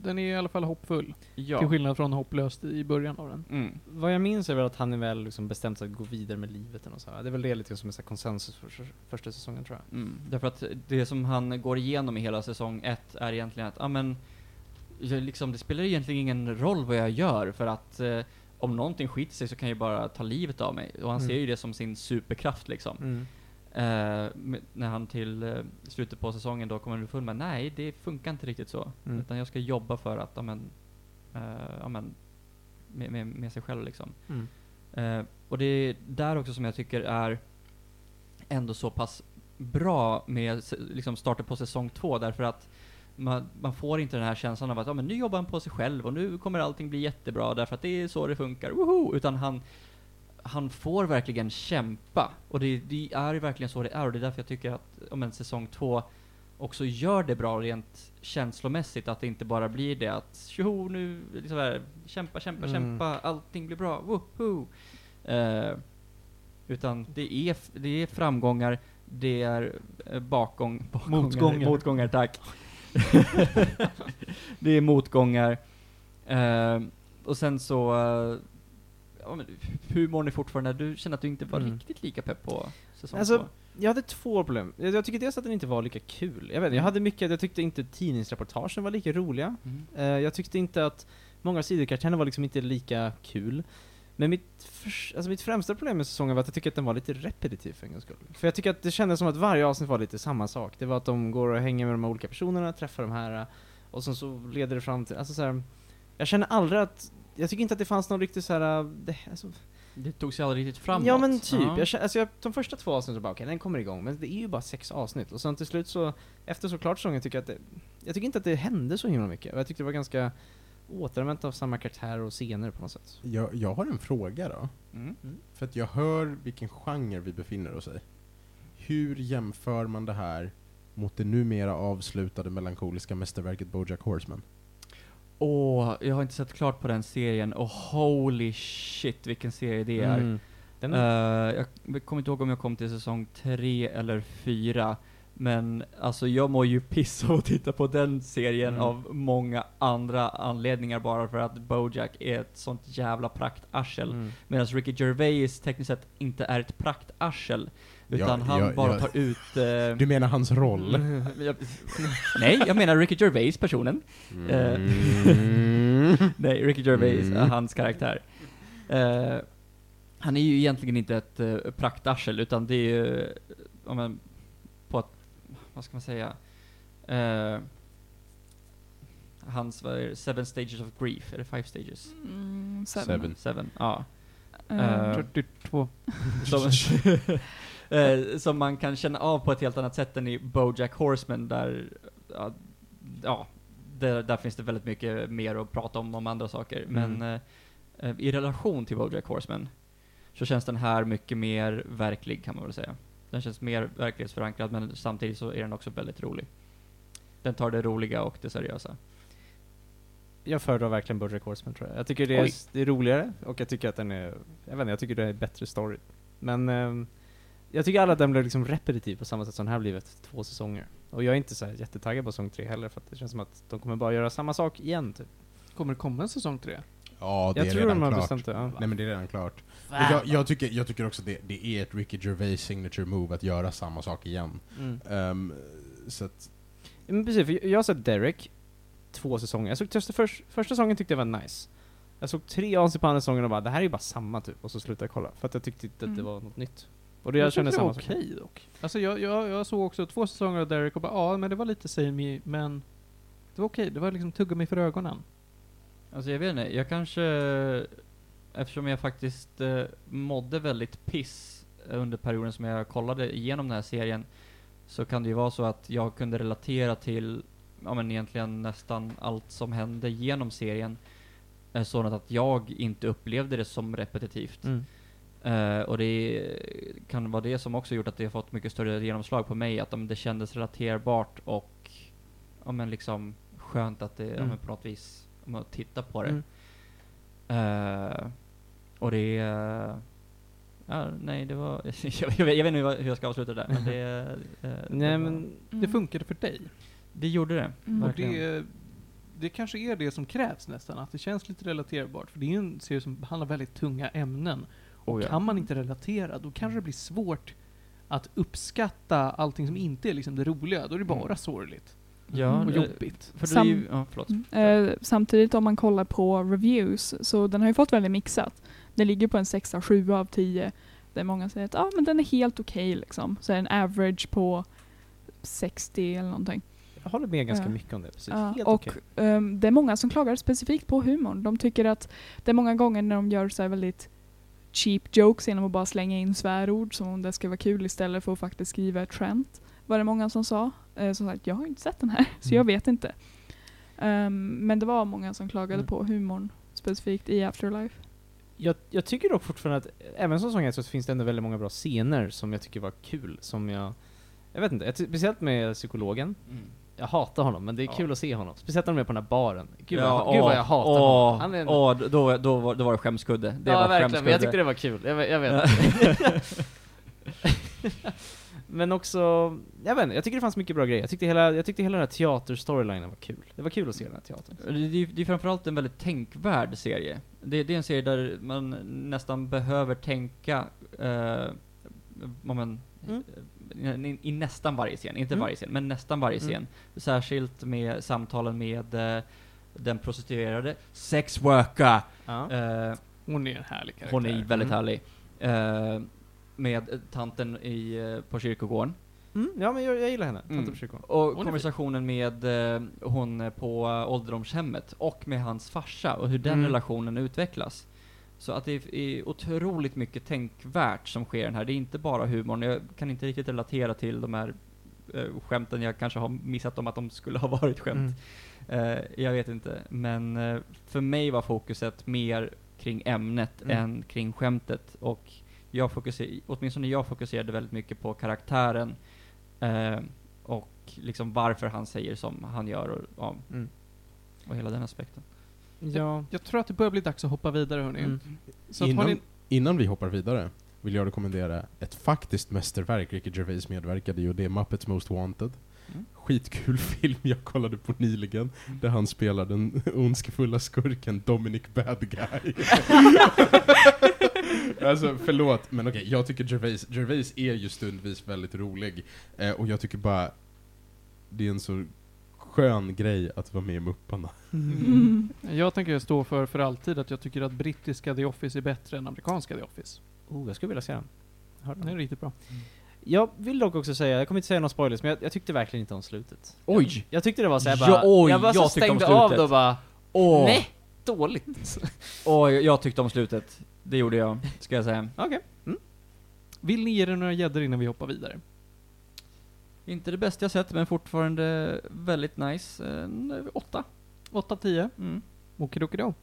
den är i alla fall hoppfull. Ja. Till skillnad från hopplöst i början av den. Mm. Vad jag minns är väl att han är väl liksom bestämt sig att gå vidare med livet något så här. Det är väl det lite som är konsensus för för första säsongen tror jag. Mm. Därför att det som han går igenom i hela säsong ett är egentligen att, ja men, liksom, det spelar egentligen ingen roll vad jag gör för att eh, om någonting skiter sig så kan jag bara ta livet av mig. Och han Mm. ser ju det som sin superkraft liksom. Eh, när han till eh, slutet på säsongen då kommer underfund med, nej det funkar inte riktigt så. Mm. Utan jag ska jobba för att, ja men, eh, ja men, med, med, med sig själv liksom. Mm. Eh, och det är där också som jag tycker är ändå så pass bra med liksom starten på säsong två, därför att man, man får inte den här känslan av att ja, men nu jobbar han på sig själv och nu kommer allting bli jättebra därför att det är så det funkar, woho! Utan han, han får verkligen kämpa. Och det, det är ju verkligen så det är och det är därför jag tycker att ja, men säsong två också gör det bra rent känslomässigt, att det inte bara blir det att tjoho nu, liksom här, kämpa, kämpa, Mm. kämpa, allting blir bra, woho! Eh, utan det är, det är framgångar, det är eh, bakgång, bakgångar, Motgångar. motgångar, tack. det är motgångar. Eh, och sen så, eh, ja, men hur mår ni fortfarande? Du känner att du inte var Mm. riktigt lika pepp på säsong Alltså, två? Jag hade två problem. Jag, jag tycker dels att den inte var lika kul. Jag vet jag hade mycket, jag tyckte inte tidningsreportagen var lika roliga. Mm. Eh, jag tyckte inte att många sidokaraktärerna var liksom inte lika kul. Men mitt, alltså mitt främsta problem med säsongen var att jag tycker att den var lite repetitiv för en gångs skull. För jag tycker att det kändes som att varje avsnitt var lite samma sak. Det var att de går och hänger med de här olika personerna, träffar de här, och sen så leder det fram till, alltså så här, Jag känner aldrig att, jag tycker inte att det fanns någon riktigt så här, eh, det, alltså, Det tog sig aldrig riktigt framåt. Ja men typ, Ja. jag känner, alltså jag, de första två avsnitten så bara okej, den kommer igång, men det är ju bara sex avsnitt. Och sen till slut så, efter så klart säsongen tycker jag att det, jag tycker inte att det hände så himla mycket. Och jag tyckte det var ganska återanvänt av samma karaktärer och scener på något sätt. Jag, jag har en fråga då. Mm. För att jag hör vilken genre vi befinner oss i. Hur jämför man det här mot det numera avslutade melankoliska mästerverket Bojack Horseman? Åh, jag har inte sett klart på den serien och holy shit vilken serie det är. Mm. Den är, Eh, jag kommer inte ihåg om jag kom till säsong tre eller fyra. Men alltså jag mår ju piss av att titta på den serien Mm. av många andra anledningar bara för att Bojack är ett sånt jävla praktarsel. mm. Medan Ricky Gervais tekniskt sett inte är ett praktarsel. Utan Ja, han ja, bara ja. tar ut... eh, Du menar hans roll? Nej, jag menar Ricky Gervais personen. Mm. Nej, Ricky Gervais, Mm. hans karaktär. Eh, han är ju egentligen inte ett uh, praktarsel, utan det är ju, om man, vad ska man säga, Eh, hans, vad är det, Seven Stages of Grief, är det Five Stages? Mm, seven. Seven. Seven, ja. Eh, Eh, 42. som, eh, som man kan känna av på ett helt annat sätt än i Bojack Horseman där, ja, där, där finns det väldigt mycket mer att prata om, om andra saker. Mm. Men eh, eh, i relation till Bojack Horseman så känns den här mycket mer verklig kan man väl säga. Den känns mer verklighetsförankrad men samtidigt så är den också väldigt rolig. Den tar det roliga och det seriösa. Jag föredrar verkligen Bojack Horseman tror jag. Jag tycker det är, det är roligare, och jag tycker att den är, jag vet inte, jag tycker det är bättre story. Men ehm, jag tycker alla att den blev liksom repetitiv på samma sätt som den här blivit två säsonger. Och jag är inte så här jättetaggad på säsong tre heller, för att det känns som att de kommer bara göra samma sak igen typ. Kommer det komma en säsong tre? Ja, det Jag är tror redan de har klart. bestämt det, ja. Nej men det är redan klart. Jag, jag, tycker, jag tycker också det, det är ett Ricky Gervais signature move att göra samma sak igen. Mm. Ehm, så att, Ja, Men precis, för jag har sett Derek, två säsonger. Jag såg första, först, första säsongen tyckte jag var nice. Jag såg tre avsnitt på andra säsongen och bara, det här är ju bara samma typ. Och så slutade jag kolla, för att jag tyckte inte att det Mm. var något nytt. Och det jag, kände det var samma sak. okej dock. Alltså jag, jag, jag såg också två säsonger av Derek och bara ja, men det var lite samey, men det var okej. Det var liksom tuggummi för ögonen. Alltså jag vet inte, jag kanske, eftersom jag faktiskt eh, mådde väldigt piss under perioden som jag kollade igenom den här serien, så kan det ju vara så att jag kunde relatera till, ja men egentligen nästan allt som hände genom serien, eh, sådant att jag inte upplevde det som repetitivt. Mm. Eh, och det kan vara det som också gjort att det har fått mycket större genomslag på mig, att om det kändes relaterbart och, ja men liksom skönt att det, ja Mm. men på något vis, om att titta på det. Mm. Eh, och det är... Ja, nej, det var... jag, vet, jag vet inte hur jag ska avsluta det där, men det... eh, Nej det, var- men, Det funkade för dig. det gjorde det, Mm. Och det, det kanske är det som krävs nästan, att det känns lite relaterbart. För det är ju en serie som behandlar väldigt tunga ämnen. Och Oh, ja. kan man inte relatera, då kanske det blir svårt att uppskatta allting som inte är liksom det roliga. Då är det bara Mm. sorgligt. Ja, och eh, jobbigt. För Sam- det är ju, ja. Mm. Eh, samtidigt om man kollar på reviews, så den har ju fått väldigt mixat. Den ligger på en 6 7 av 10. Där många säger att ah, men den är helt okej liksom. Så är en average på 60 eller någonting. jag håller med ganska Ja. mycket om det. Precis. Ja, Helt och okej. ehm, det är många som klagar specifikt på humorn. De tycker att det är många gånger när de gör så väldigt cheap jokes genom att bara slänga in svärord som om det ska vara kul istället för att faktiskt skriva ett skämt. Var det många som sa. Eh, som sagt, jag har inte sett den här så jag Mm. vet inte. Ehm, men det var många som klagade Mm. på humorn specifikt i Afterlife. Jag, jag tycker dock fortfarande att, även som ett så finns det ändå väldigt många bra scener som jag tycker var kul, som jag... Jag vet inte, speciellt med psykologen. Mm. Jag hatar honom, men det är Ja. kul att se honom. Speciellt när de är på den här baren. Gud, Ja, vad, gud vad jag hatar åh, honom. Han är. Åh, då, då, var, då var det skämskudde. Det ja, var verkligen, men jag skämskudde. tyckte det var kul. Jag, jag vet. men också, jag vet inte, jag tycker det fanns mycket bra grejer. Jag tyckte hela, jag tyckte hela den här teater-storylinen var kul. Det var kul att se den här teatern. Det, det, är- det är framförallt en väldigt tänkvärd serie. Det, det är en serie där man nästan behöver tänka, eh, om man, Mm. i, i nästan varje scen, inte Mm. varje scen, men nästan varje Mm. scen. Särskilt med samtalen med eh, den prostituerade, sex worker. Ja. Eh, Hon är en härlig karaktär. hon är väldigt Mm. härlig. Eh, med tanten i, eh, på kyrkogården. Mm, ja men jag, jag gillar henne, Mm. Tante på kyrkogården. Och är konversationen med eh, hon på eh, ålderdomshemmet och med hans farsa och hur den Mm. relationen utvecklas. Så att det är, otroligt mycket tänkvärt som sker i den här. Det är inte bara humorn. Jag kan inte riktigt relatera till de här eh, skämten. Jag kanske har missat om att de skulle ha varit skämt. Mm. Eh, jag vet inte. Men eh, för mig var fokuset mer kring ämnet Mm. än kring skämtet. Och jag fokuser, åtminstone jag fokuserade väldigt mycket på karaktären. Eh, och liksom varför han säger som han gör och, ja, Mm. och hela den aspekten. Ja. Jag tror att det börjar bli dags att hoppa vidare hörni. Mm. Så att har Innan, ni, innan vi hoppar vidare vill jag rekommendera ett faktiskt mästerverk Ricky Gervais medverkade i och det är Muppets Most Wanted. Mm. Skitkul film jag kollade på nyligen, där han spelar den ondskefulla skurken Dominic Bad Guy. alltså förlåt, men okej, jag tycker Gervais, Gervais är ju stundvis väldigt rolig. Eh, och jag tycker bara, det är en så skön grej att vara med i Mupparna. Mm. jag tänker stå för för alltid att jag tycker att brittiska The Office är bättre än amerikanska The Office. Oh, jag skulle vilja se den. Hör Den är riktigt bra. Jag vill dock också säga, jag kommer inte säga några spoilers, men jag, jag tyckte verkligen inte om slutet. Oj! Jag, jag tyckte det var såhär Ja, bara, oj, jag bara jag så stängde av det och bara, Åh, nej, dåligt. åh, jag- jag tyckte om slutet. Det gjorde jag, ska jag säga. Okej. Vill ni ge det några gäddor innan vi hoppar vidare? Inte det bästa jag sett, men fortfarande väldigt nice. En åtta. 8 10. Mm. Okidokido.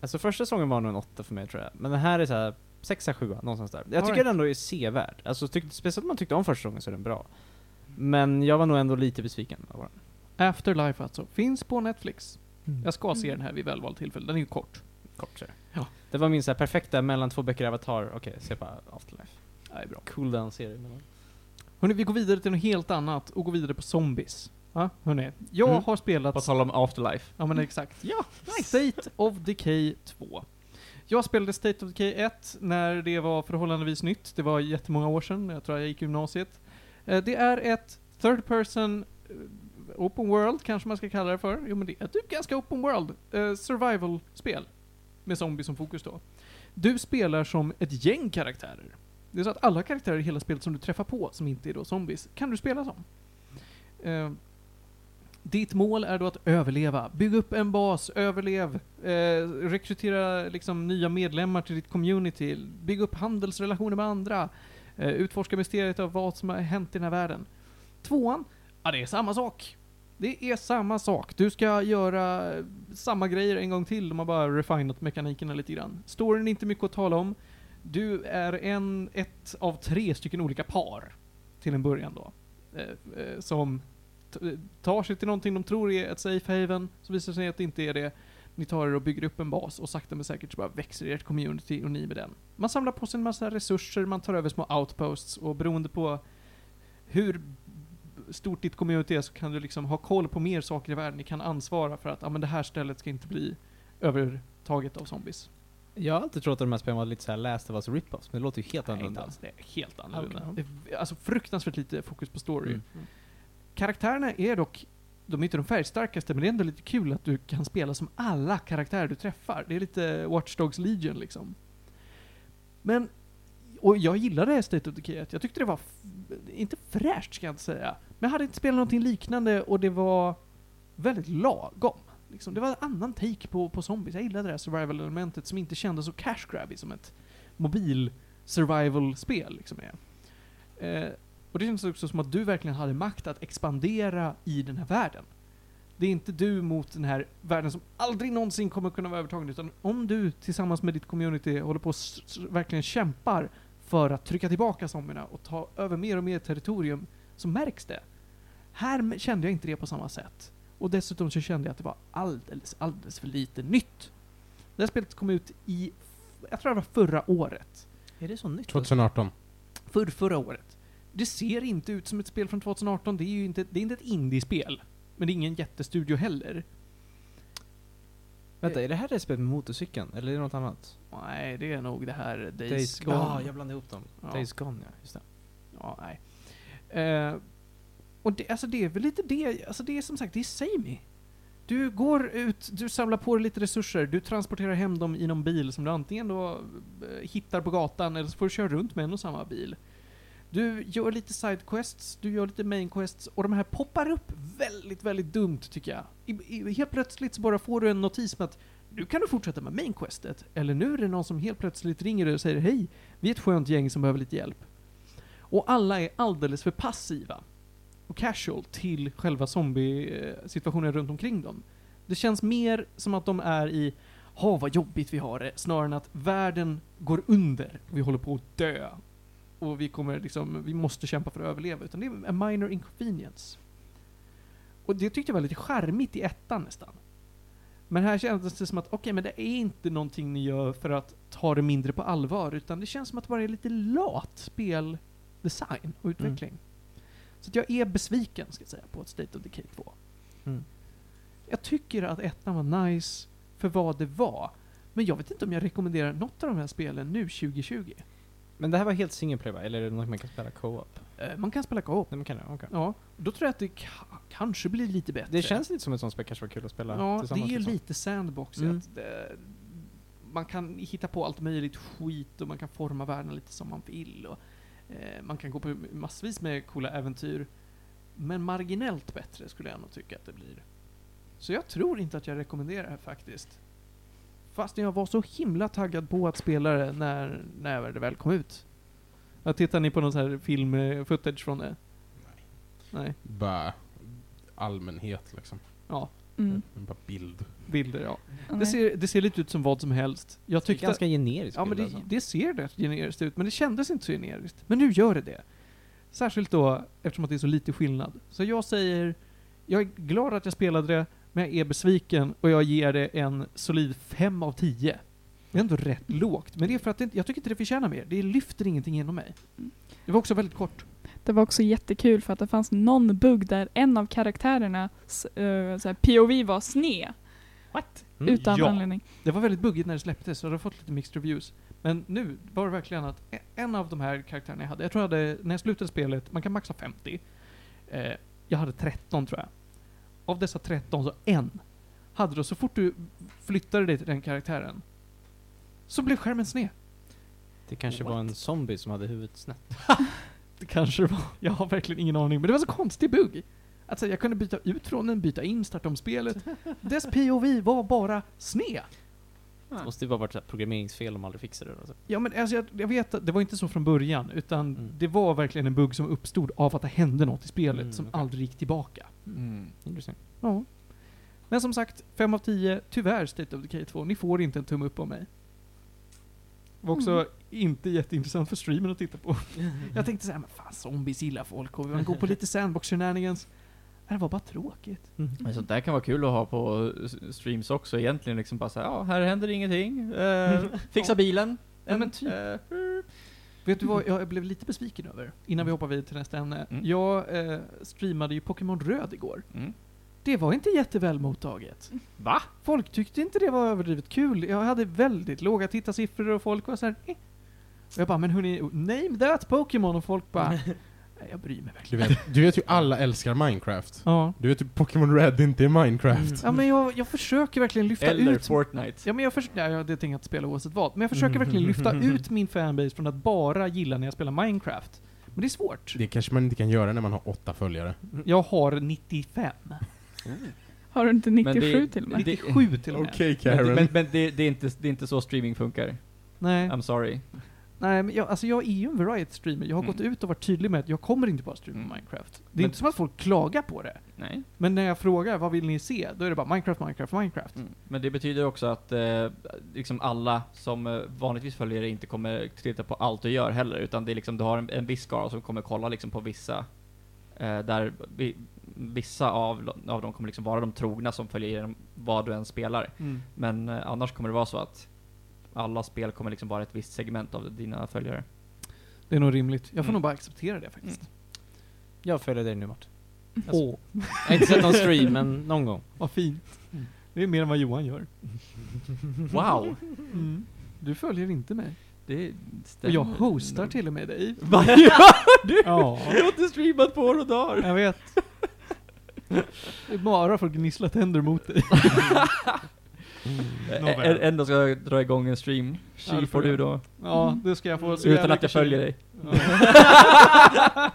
Alltså första säsongen var nog en åtta för mig tror jag, men den här är såhär, sexa, sjua, någonstans där. Jag All tycker right. den ändå är sevärd. Alltså tyck, speciellt om man tyckte om första säsongen så är den bra. Men jag var nog ändå lite besviken. av den. Afterlife alltså. Finns på Netflix. Jag ska se Mm. den här vid välvalt tillfälle. Den är ju kort. Kort så. Ja. Det var min så här perfekta mellan två böcker Avatar, okej, se bara Afterlife. Det är bra. Cool down-serie. Hörni, vi går vidare till något helt annat och går vidare på zombies. Ja, hörni. Jag Mm. har spelat... På tal om Afterlife. Ja men exakt. Ja, State of Decay 2. Jag spelade State of Decay 1 när det var förhållandevis nytt. Det var jättemånga år sedan, jag tror jag gick i gymnasiet. Eh, Det är ett third person eh, open world kanske man ska kalla det för. Jo men det är typ ganska open world. eh, Survival-spel. Med zombies som fokus då. Du spelar som ett gäng karaktärer. Det är så att alla karaktärer i hela spelet som du träffar på, som inte är då zombies, kan du spela som. Eh, ditt mål är då att överleva. Bygg upp en bas, överlev, eh, rekrytera liksom nya medlemmar till ditt community, bygg upp handelsrelationer med andra, eh, utforska mysteriet av vad som har hänt i den här världen. Tvåan, ja det är samma sak. Det är samma sak. Du ska göra samma grejer en gång till, de har bara refinat mekanikerna lite grann. Storyn är inte mycket att tala om. Du är en, ett av tre stycken olika par, till en början då. Eh, eh, som tar sig till någonting de tror är ett safe haven, så visar det sig att det inte är det. Ni tar er och bygger upp en bas och sakta men säkert så bara växer ert community och ni med den. Man samlar på sig en massa resurser, man tar över små outposts och beroende på hur stort ditt community är så kan du liksom ha koll på mer saker i världen. Ni kan ansvara för att, ja men det här stället ska inte bli övertaget av zombies. Jag har alltid trott att de här spelen var lite såhär Last of Us rip-offs, men det låter ju helt Nej, inte annorlunda. alls. Det är helt annorlunda. Okej. Det är, alltså fruktansvärt lite fokus på story. Mm. Karaktärerna är dock, de är inte de färgstarkaste, men det är ändå lite kul att du kan spela som alla karaktärer du träffar. Det är lite Watch Dogs Legion liksom. Men, och jag gillade State of Decay Jag tyckte det var, inte fräscht ska jag inte säga, men jag hade inte spelat någonting liknande och det var väldigt lagom. Liksom. Det var en annan take på, på zombies. Jag gillade det här survival-elementet som inte kändes så cash grabby som ett mobil survival-spel liksom är. Eh, och det känns också som att du verkligen hade makt att expandera i den här världen. Det är inte du mot den här världen som aldrig någonsin kommer kunna vara övertagen, utan om du tillsammans med ditt community håller på och verkligen kämpar för att trycka tillbaka zombierna och ta över mer och mer territorium, så märks det. Här kände jag inte det på samma sätt. Och dessutom så kände jag att det var alldeles, alldeles för lite nytt. Det här spelet kom ut i, jag tror det var förra året. Är det så nytt? 2018. För förra året. Det ser inte ut som ett spel från 2018. Det är ju inte, det är inte ett indie-spel. Men det är ingen jättestudio heller. Vänta, är det här det spelet med motorcykeln? Eller är det något annat? Nej, det är nog det här Days, Days Gone. Ja, jag blandade ihop dem. Ja. Days Gone, ja. Just det. Ja, nej. Eh, och det, alltså det är väl lite det, alltså det är som sagt, det är samey. Du går ut, du samlar på dig lite resurser, du transporterar hem dem i någon bil som du antingen då eh, hittar på gatan eller så får du köra runt med en och samma bil. Du gör lite sidequests, du gör lite mainquests och de här poppar upp väldigt, väldigt dumt tycker jag. I, i, helt plötsligt så bara får du en notis med att nu kan du fortsätta med mainquestet. Eller nu är det någon som helt plötsligt ringer dig och säger hej, vi är ett skönt gäng som behöver lite hjälp. Och alla är alldeles för passiva och casual till själva zombie-situationen runt omkring dem. Det känns mer som att de är i Ha vad jobbigt vi har det, snarare än att världen går under och vi håller på att dö. Och vi kommer liksom, vi måste kämpa för att överleva. Utan det är en minor inconvenience. Och det tyckte jag var lite charmigt i ettan nästan. Men här kändes det som att, okej men det är inte någonting ni gör för att ta det mindre på allvar, utan det känns som att det bara är lite lat speldesign och utveckling. Så att jag är besviken, ska jag säga, på ett State of Decay 2. Mm. Jag tycker att ettan var nice för vad det var. Men jag vet inte om jag rekommenderar något av de här spelen nu 2020. Men det här var helt single player va? Eller är det något man kan spela co-op? Eh, Man kan spela co-op. Nej, man kan det? Okej. Ja, då tror jag att det ka- kanske blir lite bättre. Det känns lite som ett sånt spel kanske var kul att spela Ja, det tillsammans. är liksom. lite sandbox. Mm. Det, man kan hitta på allt möjligt skit och man kan forma världen lite som man vill. Och, eh, man kan gå på massvis med coola äventyr. Men marginellt bättre skulle jag nog tycka att det blir. Så jag tror inte att jag rekommenderar det här faktiskt. Fast jag var så himla taggad på att spela det när, när det väl kom ut. Ja, tittar ni på någon sån här film eh, footage från det? Nej. Nej. Bara allmänhet liksom. Ja, Mm. Bara bild. bilder ja. Nej. Det ser, det ser lite ut som vad som helst. Jag Det är tyckte... ganska generiskt Ja men det, alltså. det ser rätt generiskt ut, men det kändes inte så generiskt. Men nu gör det det. Särskilt då eftersom att det är så lite skillnad. Så jag säger, jag är glad att jag spelade det, men jag är besviken och jag ger det en solid 5 av 10. Det är ändå rätt lågt, men det är för att det, jag tycker inte det förtjänar mer. Det lyfter ingenting genom mig. Det var också väldigt kort. Det var också jättekul för att det fanns någon bugg där en av karaktärerna uh, här, POV var sned. What? Mm. Utan ja. anledning. Det var väldigt buggigt när det släpptes, så det har fått lite mixed reviews. Men nu var det verkligen att e- en av de här karaktärerna jag hade, jag tror jag hade, när jag slutade spelet, man kan maxa 50. Eh, jag hade 13 tror jag. Av dessa 13 så en hade då, så fort du flyttade dig till den karaktären, så blev skärmen sned. Det kanske var en zombie som hade huvudet snett. Det kanske det var. Jag har verkligen ingen aning. Men det var så konstig bugg. Alltså jag kunde byta ut från den, byta in, starta om spelet. Dess POV var bara sned. Det måste ju bara varit ett programmeringsfel om aldrig fixade det. Alltså. Ja men alltså jag, jag vet att det var inte så från början, utan Mm. det var verkligen en bugg som uppstod av att det hände något i spelet Mm, som okej. aldrig gick tillbaka. Mm. Intressant. Ja. Men som sagt, 5 av 10, tyvärr State of Decay 2, ni får inte en tumme upp av mig. Det var också Mm. inte jätteintressant för streamen att titta på. Jag tänkte såhär, men fan zombies gillar folk och vi går på lite sandbox shenanigans. Det var bara tråkigt. Men sånt där kan vara kul att ha på streams också egentligen liksom bara säga ja, här händer ingenting. Eh, fixa bilen. Ja, men typ. Eh, Vet du vad jag blev lite besviken över? Innan vi hoppar vidare till nästa ämne. Mm. Jag eh, streamade ju Pokémon Röd igår. mm. Det var inte jätteväl mottaget. Va? Folk tyckte inte det var överdrivet kul. Jag hade väldigt låga tittarsiffror och folk var såhär eh. Och jag bara, men hörni, name that Pokémon och folk bara, "Nej, jag bryr mig Du verkligen. vet, du vet ju alla älskar Minecraft. Ja. Du vet ju Pokémon Red inte är Minecraft. Ja men jag, jag försöker verkligen lyfta Eller ut Fortnite. Ja men jag försöker, ja, jag- det tänker jag inte spela oavsett vad, men jag försöker verkligen lyfta ut min fanbase från att bara gilla när jag spelar Minecraft. Men det är svårt. Det kanske man inte kan göra när man har åtta följare. Jag har 95. Har du inte Men 97 det- till och med? 97 till och med. Okej Men, Karen. men, men det, det, är inte, det är inte så streaming funkar. Nej, I'm sorry. Nej men jag, alltså jag är ju en variety streamer. Jag har Mm. gått ut och varit tydlig med att jag kommer inte bara streama Mm. Minecraft. Det är Men- inte som att folk klagar på det. Nej. Men när jag frågar vad vill ni se? Då är det bara Minecraft, Minecraft, Minecraft. Mm. Men det betyder också att eh, liksom alla som eh, vanligtvis följer dig inte kommer titta på allt du gör heller, utan det är liksom, du har en, en viss skara som kommer kolla liksom på vissa, eh, där vi, vissa av, av dem kommer liksom vara de trogna som följer igenom vad du än spelar. Mm. Men eh, annars kommer det vara så att alla spel kommer liksom vara ett visst segment av dina följare. Det är nog rimligt. Jag får Mm. nog bara acceptera det faktiskt. Jag följer dig nu Martin. Åh, Jag har inte sett någon stream, men någon gång. vad fint. Det är mer än vad Johan gör. Wow! Mm. Du följer inte mig. Det Och stämmer. jag hostar till och med dig. Vad gör du? Ja, Jag har inte streamat på några dagar! jag vet. Det är bara för att gnissla tänder mot dig. Ä- Ändå ska jag dra igång en stream. Ja, Tji det får du då. Ja, det ska jag få. så Utan att jag följer dig.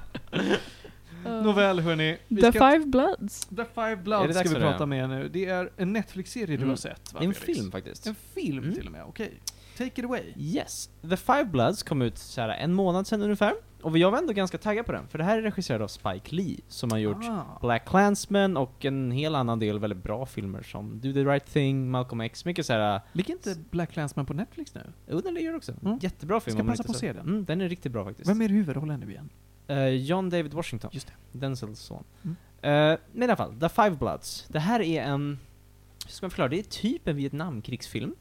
Nåväl hörni. The ska- Five Bloods. The Five Bloods ska vi prata med nu. Det är en Netflix-serie du Mm. har sett va, En Felix? film faktiskt. En film Mm. till och med, okej. Take it away. Yes. The Five Bloods kom ut så här en månad sedan ungefär. Och jag var ändå ganska taggad på den, för det här är regisserad av Spike Lee, som har gjort Ah. Black Klansman och en hel annan del väldigt bra filmer som Do the Right Thing, Malcolm X, mycket så här. Ligger inte Black Clansman på Netflix nu? Jo, den ligger också. Mm. Jättebra film Ska passa på att se den. Mm, den är riktigt bra faktiskt. Vem är huvudrollen nu igen? Eh, John David Washington. Just det. Denzels son. Mm. Eh, men i alla fall, The Five Bloods. Det här är en, hur ska man förklara, det är typ en Vietnamkrigsfilm.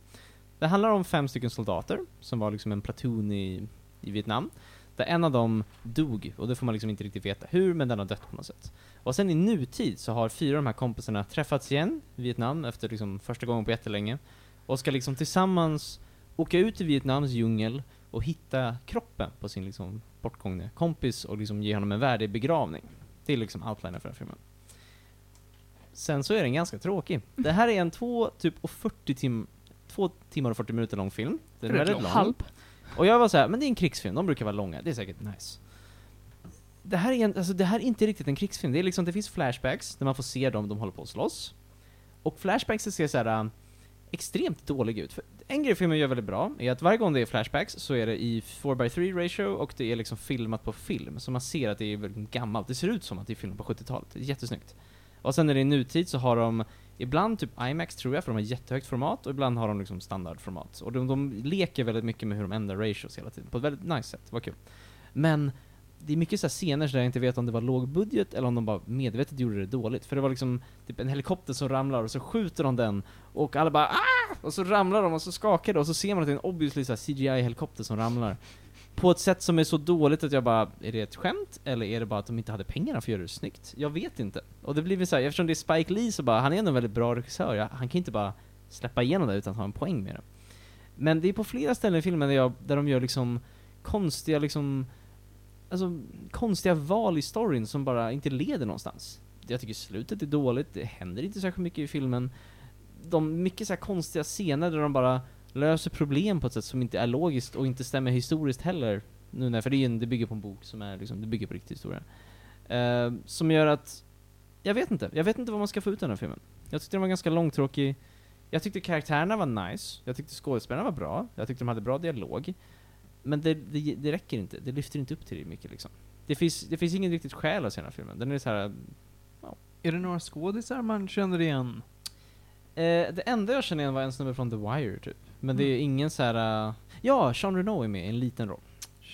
Det handlar om fem stycken soldater, som var liksom en platoon i, i Vietnam. Där en av dem dog, och det får man liksom inte riktigt veta hur, men den har dött på något sätt. Och sen i nutid så har fyra av de här kompisarna träffats igen i Vietnam efter liksom första gången på jättelänge. Och ska liksom tillsammans åka ut i Vietnams djungel och hitta kroppen på sin liksom bortgångne kompis och liksom ge honom en värdig begravning. Det är liksom outlinen för den här filmen. Sen så är den ganska tråkig. Det här är en två, typ och 40 tim två timmar och 40 minuter lång film. Den är väldigt lång. lång. Halv. Och jag var så här, men det är en krigsfilm, de brukar vara långa, det är säkert nice. Det här är, en, alltså det här är inte riktigt en krigsfilm, det är liksom, det finns flashbacks där man får se dem, de håller på att slåss. Och flashbacks ser så här äh, extremt dåliga ut. För en grej filmen gör väldigt bra är att varje gång det är flashbacks så är det i 4x3 ratio och det är liksom filmat på film, så man ser att det är väldigt gammalt. Det ser ut som att det är filmat på 70-talet, det är jättesnyggt. Och sen när det är nutid så har de Ibland typ IMAX tror jag, för de har jättehögt format, och ibland har de liksom standardformat. Och de, de leker väldigt mycket med hur de ändrar ratios hela tiden, på ett väldigt nice sätt, vad kul. Men det är mycket så här scener där jag inte vet om det var låg budget eller om de bara medvetet gjorde det dåligt. För det var liksom typ en helikopter som ramlar och så skjuter de den och alla bara ah! Och så ramlar de och så skakar det och så ser man att det är en obviously CGI-helikopter som ramlar. På ett sätt som är så dåligt att jag bara, är det ett skämt? Eller är det bara att de inte hade pengarna för att göra det snyggt? Jag vet inte. Och det blir väl såhär, eftersom det är Spike Lee så bara, han är ändå en väldigt bra regissör, jag, han kan inte bara släppa igenom det utan att ha en poäng med det. Men det är på flera ställen i filmen där, jag, där de gör liksom konstiga liksom, alltså konstiga val i storyn som bara inte leder någonstans. Jag tycker slutet är dåligt, det händer inte särskilt mycket i filmen. De, mycket så här konstiga scener där de bara löser problem på ett sätt som inte är logiskt och inte stämmer historiskt heller. Nu när, för det, är en, det bygger på en bok som är liksom, det bygger på riktig historia. Eh, som gör att, jag vet inte, jag vet inte vad man ska få ut av den här filmen. Jag tyckte den var ganska långtråkig. Jag tyckte karaktärerna var nice, jag tyckte skådespelarna var bra, jag tyckte de hade bra dialog. Men det, det, det räcker inte, det lyfter inte upp till det mycket liksom. Det finns, det finns ingen riktigt skäl att se den här filmen. Den är så här. Är det några skådisar man känner igen? Eh, det enda jag känner igen var en snubbe från The Wire typ. Men det är Mm. ingen så här. eh, ja, Sean Renault är med i en liten roll.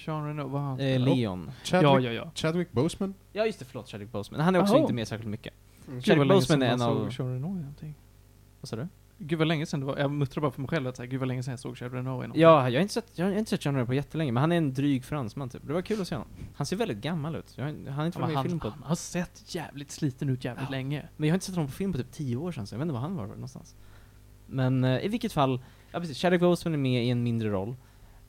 Sean Renault, vad han Eh? Leon. Chadwick, Ja, ja, ja. Chadwick Boseman? Ja just det, förlåt Chadwick Boseman. Han är också Jaha. inte med särskilt mycket. Vad Chadwick Boseman är en av... Sean Reno i någonting. Vad sa du? Gud vad länge sedan det var, jag muttrar bara för mig själv att säga, gud vad länge sedan jag såg Sean Reno i någonting. Ja, jag har inte sett, jag har inte sett John Reno på jättelänge, men han är en dryg fransman typ. Det var kul att se honom. Han ser väldigt gammal ut. Jag har, han har inte Ja, varit med i han, film på... han har sett jävligt sliten ut jävligt Ja. länge. Men jag har inte sett honom på film på typ 10 år sedan, så jag vet inte var han var någonstans. Men eh, i vilket fall, ja precis, Chadwick Boseman är med i en mindre roll.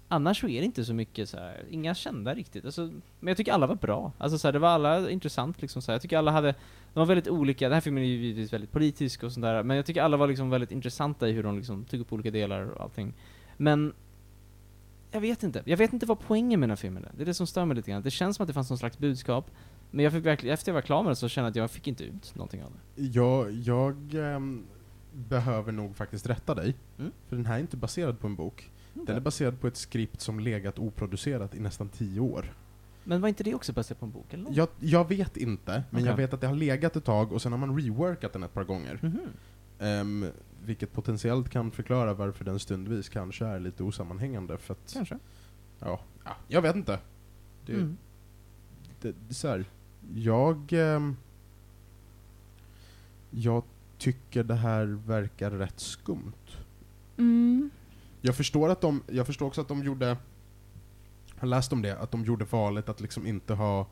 Annars så är det inte så mycket så här, inga kända riktigt. Alltså, men jag tycker alla var bra. Alltså så här, det var alla intressant liksom så här. Jag tycker alla hade, de var väldigt olika. Den här filmen är ju givetvis väldigt politisk och sådär, men jag tycker alla var liksom väldigt intressanta i hur de liksom tog upp olika delar och allting. Men jag vet inte. Jag vet inte vad poängen med den här filmen är. Det är det som stör mig lite grann. Det känns som att det fanns någon slags budskap, men jag fick verkligen, efter jag var klar med det så kände jag att jag fick inte ut någonting av det. Jag, jag ähm behöver nog faktiskt rätta dig. Mm. För den här är inte baserad på en bok. Den är baserad på ett skript som legat oproducerat i nästan tio år. Men var inte det också baserat på en bok eller? Jag, jag vet inte, men jag Okej. vet att det har legat ett tag och sen har man reworkat den ett par gånger. Mhm. Ehm, vilket potentiellt kan förklara varför den stundvis kanske är lite osammanhängande. För att, Kanske. ja, ja, jag vet inte. Det, Mm. det, det så här, jag... ehm, jag tycker det här verkar rätt skumt. Mm. Jag förstår att de, jag förstår också att de gjorde, har läst om det, att de gjorde valet att liksom inte ha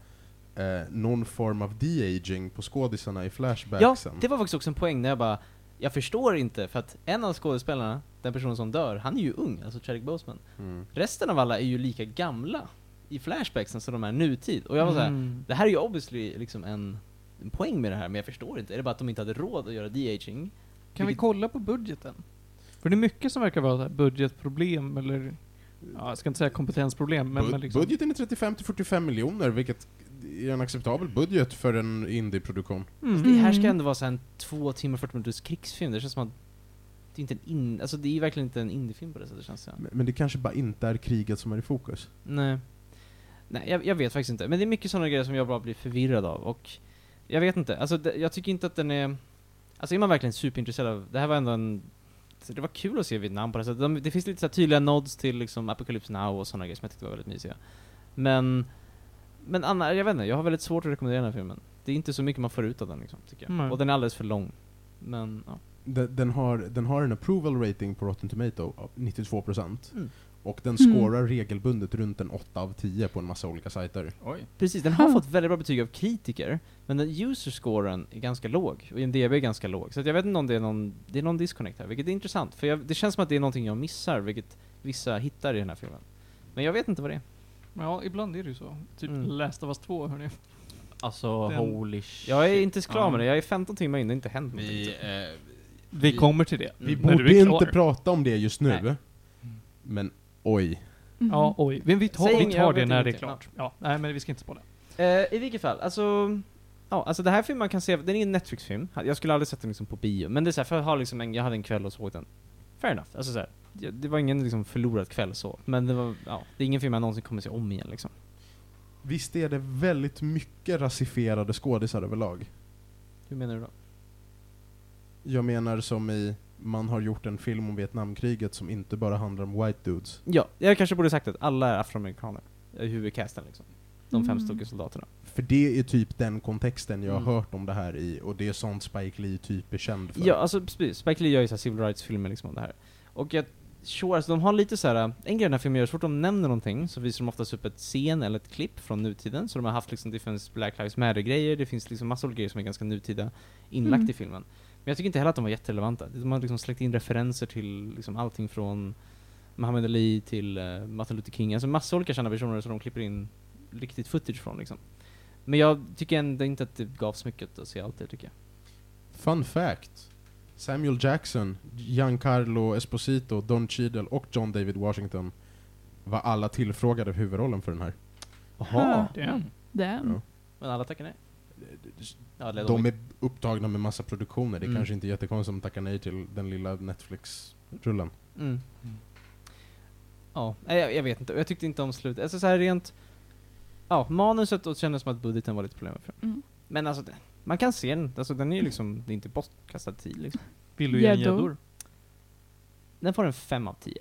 eh, någon form av de-aging på skådisarna i Ja, flashbacksen. det var faktiskt också en poäng när jag bara, jag förstår inte, för att en av skådespelarna, den personen som dör, han är ju ung, alltså Chadwick Boseman. Mm. Resten av alla är ju lika gamla i flashbacksen som de är nutid. Och jag var såhär, Mm. det här är ju obviously liksom en, en poäng med det här, men jag förstår inte. Är det bara att de inte hade råd att göra de-aging? Kan vi Vilket- kolla på budgeten? För det är mycket som verkar vara så här budgetproblem eller, ja, jag ska inte säga kompetensproblem, men, Bud- men liksom. Budgeten är 35-45 miljoner, vilket är en acceptabel budget för en indieproduktion. Mm. Det här ska ändå vara så här en två timmar 40 minuters krigsfilm, det känns som att det är inte en in, alltså det är verkligen inte en indiefilm på det sättet känns det. Men, men det kanske bara inte är kriget som är i fokus. Nej. Nej, jag, jag vet faktiskt inte. Men det är mycket sådana grejer som jag bara blir förvirrad av. Och jag vet inte, alltså det, jag tycker inte att den är... Alltså är man verkligen superintresserad av... Det här var ändå en... så Det var kul att se Vietnam på det sättet. De, det finns lite så här tydliga nods till liksom Apocalypse Now och sådana grejer som jag tyckte var väldigt mysiga. Men... Men Anna, jag vet inte, jag har väldigt svårt att rekommendera den här filmen. Det är inte så mycket man får ut av den liksom, tycker jag. Nej. Och den är alldeles för lång. Men, ja. Den, den, har, den har en approval rating på Rotten Tomato av 92%. Mm. Och den Mm. scorar regelbundet runt en 8 av 10 på en massa olika sajter. Oj. Precis, den har Huh. fått väldigt bra betyg av kritiker, men den user-scoren är ganska låg, och IMDB är ganska låg. Så att jag vet inte om det är någon, det är någon disconnect här, vilket är intressant, för jag, det känns som att det är någonting jag missar, vilket vissa hittar i den här filmen. Men jag vet inte vad det är. Ja, ibland är det ju så. Typ Mm. Last of Us 2, hörni. Alltså, Den- holy shit. Jag är inte klar Ja. med det, jag är 15 timmar in, det har inte hänt någonting. Vi, typ. eh, Vi kommer till det. vi Mm. Borde klar. inte prata om det just nu. Nej. Men oj. Mhm. Ja, oj. Men vi tar, Säg vi jag tar det när det är klart. Ja, nej men vi ska inte spåra. Eh, I vilket fall, alltså... Ja, alltså det här filmen man kan se, den är en Netflix-film. Jag skulle aldrig sett den liksom på bio, men det är så här, för att ha liksom en, jag hade en kväll och såg den. Fair enough, alltså så här, det- det var ingen liksom förlorad kväll så, men det var, ja, det är ingen film jag någonsin kommer se om igen liksom. Visst är det väldigt mycket rasifierade skådisar överlag? Hur menar du då? Jag menar som i, man har gjort en film om Vietnamkriget som inte bara handlar om white dudes. Ja, jag kanske borde sagt att alla är afroamerikaner i huvudcasten liksom. De fem Mm. stycken soldaterna. För det är typ den kontexten jag har Mm. hört om det här i, och det är sånt Spike Lee typ är känd för. Ja, alltså precis. Spike Lee gör ju så civil rights-filmer liksom om det här. Och jag, sure, alltså de har lite så här. en grej den här filmen gör, så fort de nämner någonting så visar de oftast upp ett scen eller ett klipp från nutiden. Så de har haft liksom, det finns Black Lives Matter-grejer, det finns liksom massa olika grejer som är ganska nutida inlagt Mm. i filmen. Men jag tycker inte heller att de var jätterelevanta. De har liksom släckt in referenser till liksom allting från Muhammad Ali till uh, Martin Luther King, alltså massa olika kända personer som de klipper in riktigt footage från liksom. Men jag tycker ändå inte att det gavs mycket att se allt det tycker jag. Fun fact. Samuel Jackson, Giancarlo Esposito, Don Cheadle och John David Washington var alla tillfrågade huvudrollen för den här. Jaha. Damn. Damn. Ja. Men alla tackar nej. Ja, eller De är upptagna med massa produktioner, det är Mm. kanske inte jättekonstigt om de tackar nej till den lilla Netflix-rullen. Mm. Ja, nej, jag, jag vet inte. Jag tyckte inte om slutet. Alltså så här rent... Ja, manuset och kändes som att budgeten var lite problem. Mm. Men alltså, det, man kan se den. Alltså den är ju liksom, det är inte bortkastad tid liksom. Vill du ge en Gäddor. Den får en 5 av 10.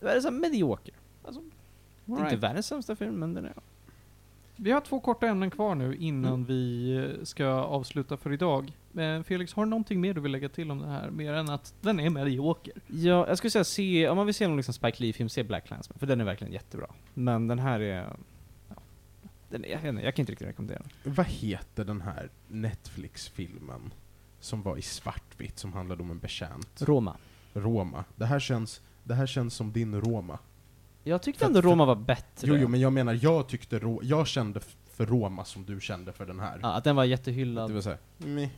Det är så medioker. Alltså, det är inte världens sämsta film, men den är... Vi har två korta ämnen kvar nu innan Mm. vi eh, ska avsluta för idag. Eh, Felix, har du någonting mer du vill lägga till om det här? Mer än att den är medioker? Ja, jag skulle säga se, om man vill se någon liksom Spike Lee-film, se Black Clansman, för den är verkligen jättebra. Men den här är... Ja, den är jag, inte, jag kan inte riktigt rekommendera den. Vad heter den här Netflix-filmen som var i svartvitt som handlade om en betjänt? Roma. Roma. Det här känns, det här känns som din Roma. Jag tyckte ändå för- Roma var bättre. Jo, jo, men jag menar, jag tyckte Ro- jag kände för Roma som du kände för den här. Ja, att den var Det jättehyllad. vill säga, meh.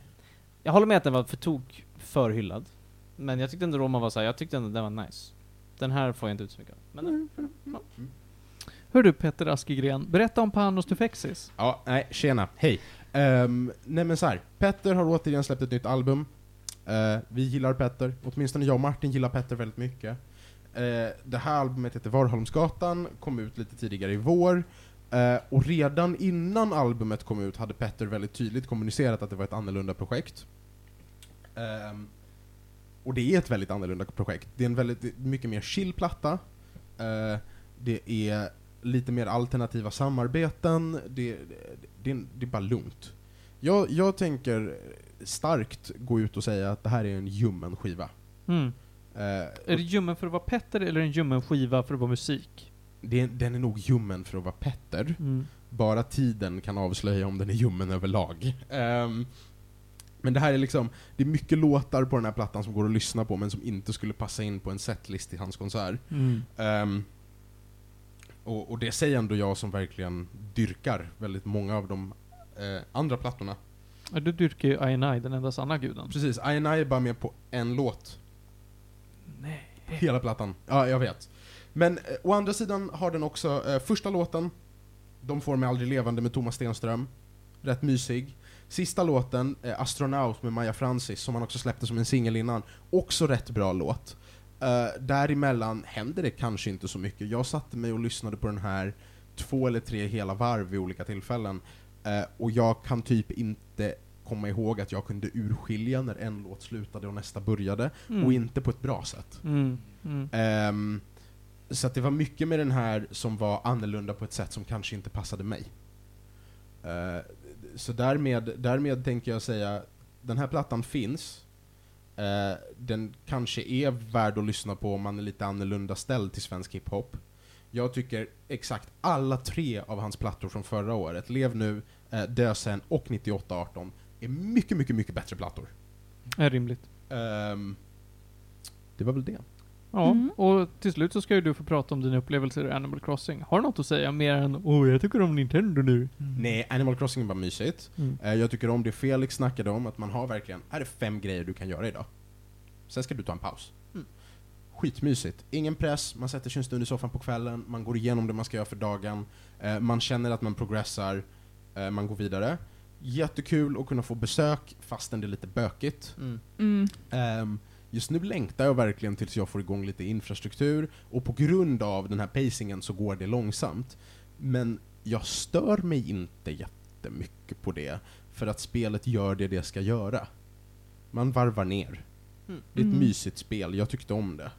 Jag håller med att den var för tok för hyllad. Men jag tyckte ändå Roma var så här, jag tyckte ändå den var nice. Den här får jag inte ut så mycket av. Men Hör du Peter Askegren, berätta om Panos Tufexis. Ja, nej, tjena, hej. Um, nej men så här. Petter har återigen släppt ett nytt album. Eh, vi gillar Petter, åtminstone jag och Martin gillar Petter väldigt mycket. Eh, det här albumet heter Varholmsgatan, kom ut lite tidigare i vår. Eh, och redan innan albumet kom ut hade Petter väldigt tydligt kommunicerat att det var ett annorlunda projekt. Eh, och det är ett väldigt annorlunda projekt. Det är en väldigt, mycket mer chill platta. Eh, det är lite mer alternativa samarbeten. Det, det, det, är, det är bara lugnt. Jag, jag tänker starkt gå ut och säga att det här är en ljummen skiva. Mm. Eh, Är det ljummen för att vara Petter eller en ljummen skiva för att vara musik? det, den är nog ljummen för att vara Petter. Mm. Bara tiden kan avslöja om den är ljummen överlag. Ehm, men det här är liksom, det är mycket låtar på den här plattan som går att lyssna på men som inte skulle passa in på en setlist i hans konsert. Mm. Ehm, och, och det säger ändå jag som verkligen dyrkar väldigt många av de eh, andra plattorna. Ja, du dyrkar ju I den enda sanna guden. Precis, I and I är bara med på en låt. Hela plattan. Ja, jag vet. Men eh, å andra sidan har den också, eh, första låten, De får mig aldrig levande med Thomas Stenström. Rätt mysig. Sista låten, eh, Astronaut med Maja Francis, som han också släppte som en singel innan. Också rätt bra låt. Eh, däremellan händer det kanske inte så mycket. Jag satte mig och lyssnade på den här två eller tre hela varv vid olika tillfällen. Eh, och jag kan typ inte komma ihåg att jag kunde urskilja när en låt slutade och nästa började. Mm. Och inte på ett bra sätt. Mm. Ehm, så det var mycket med den här som var annorlunda på ett sätt som kanske inte passade mig. Eh, så därmed, därmed tänker jag säga, den här plattan finns. Eh, den kanske är värd att lyssna på om man är lite annorlunda ställd till svensk hiphop. Jag tycker exakt alla tre av hans plattor från förra året, Lev nu, eh, Dö sen och 9818, är mycket, mycket, mycket bättre plattor. Är rimligt. Ehm, det var väl det. Ja, Mm. och till slut så ska ju du få prata om dina upplevelser i Animal Crossing. Har du något att säga mer än åh, jag tycker om Nintendo nu? Nej, Animal Crossing är bara mysigt. Mm. Eh, Jag tycker om det Felix snackade om, att man har verkligen, här är fem grejer du kan göra idag. Sen ska du ta en paus. Mm. Skitmysigt. Ingen press, man sätter sig en stund i soffan på kvällen, man går igenom det man ska göra för dagen, eh, man känner att man progressar, eh, man går vidare. Jättekul att kunna få besök, fastän det är lite bökigt. Mm. Mm. Ehm, just nu längtar jag verkligen tills jag får igång lite infrastruktur, och på grund av den här pacingen så går det långsamt. Men jag stör mig inte jättemycket på det, för att spelet gör det det ska göra. Man varvar ner. Mm. Det är ett Mm. mysigt spel, jag tyckte om det.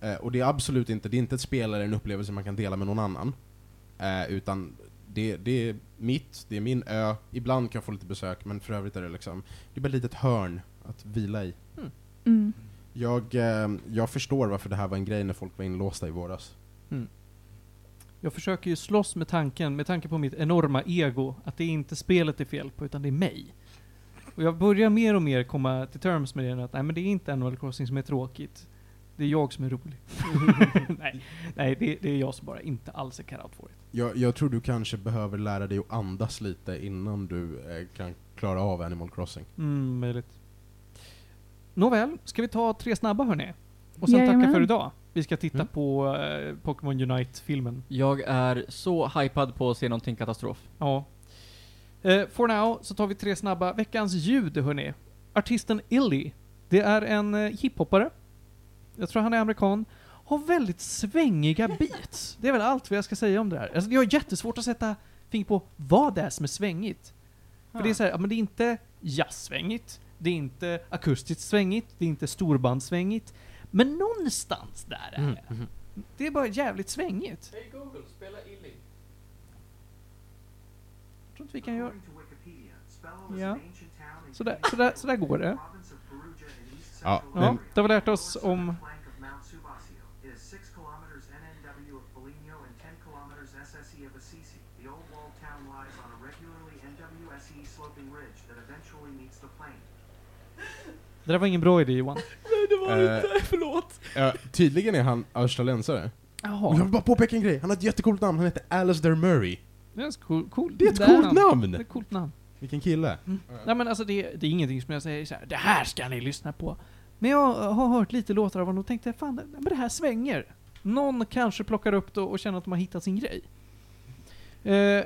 Eh, och det är absolut inte, det är inte ett spel eller en upplevelse man kan dela med någon annan. Eh, utan det, det är mitt, det är min ö, ibland kan jag få lite besök, men för övrigt är det liksom, det är bara ett litet hörn att vila i. Mm. Jag, eh, jag förstår varför det här var en grej när folk var inlåsta i våras. Jag försöker ju slåss med tanken, med tanke på mitt enorma ego, att det är inte spelet det är fel på, utan det är mig. Och jag börjar mer och mer komma till terms med det, att nej men det är inte Animal Crossing som är tråkigt. Det är jag som är rolig. nej, nej det, det är jag som bara inte alls är cut out for it. Jag, jag tror du kanske behöver lära dig att andas lite innan du eh, kan klara av Animal Crossing. Mm, möjligt. Nåväl, ska vi ta tre snabba hörni? Och sen Jajamän. tacka för idag. Vi ska titta Mm. på eh, Pokémon Unite-filmen. Jag är så hypad på att se någonting katastrof. Ja. Eh, for now så tar vi tre snabba. Veckans ljud hörni. Artisten Illy. Det är en eh, hiphoppare. Jag tror han är amerikan. Har väldigt svängiga beats. Det är väl allt vad jag ska säga om det här. Alltså, jag har jättesvårt att sätta fingret på vad det är som är svängigt. För det är så här, men det är inte jazzsvängigt. Det är inte akustiskt svängigt. Det är inte storbandssvängigt. Men någonstans där är Mm. det. Mhm. Det är bara jävligt svängigt. Hej Google, spela Illy. Jag tror inte vi kan göra... Ja. Så där, så där, så där går det. Ja, Ja, det har vi lärt oss om... Det där var ingen bra idé Johan. eh, förlåt. ja, tydligen är han australiensare. Och jag Jaha. vill bara påpeka en grej, han har ett jättecoolt namn, han heter Alistair Murray. Det är ett cool, cool. Det är ett coolt namn. Det är ett coolt namn. Vilken kille. Nej men alltså det, det är ingenting som jag säger så här. det här ska ni lyssna på. Men jag har hört lite låtar av honom och tänkte, fan det, men det här svänger. Någon kanske plockar upp det och känner att de har hittat sin grej. Eh,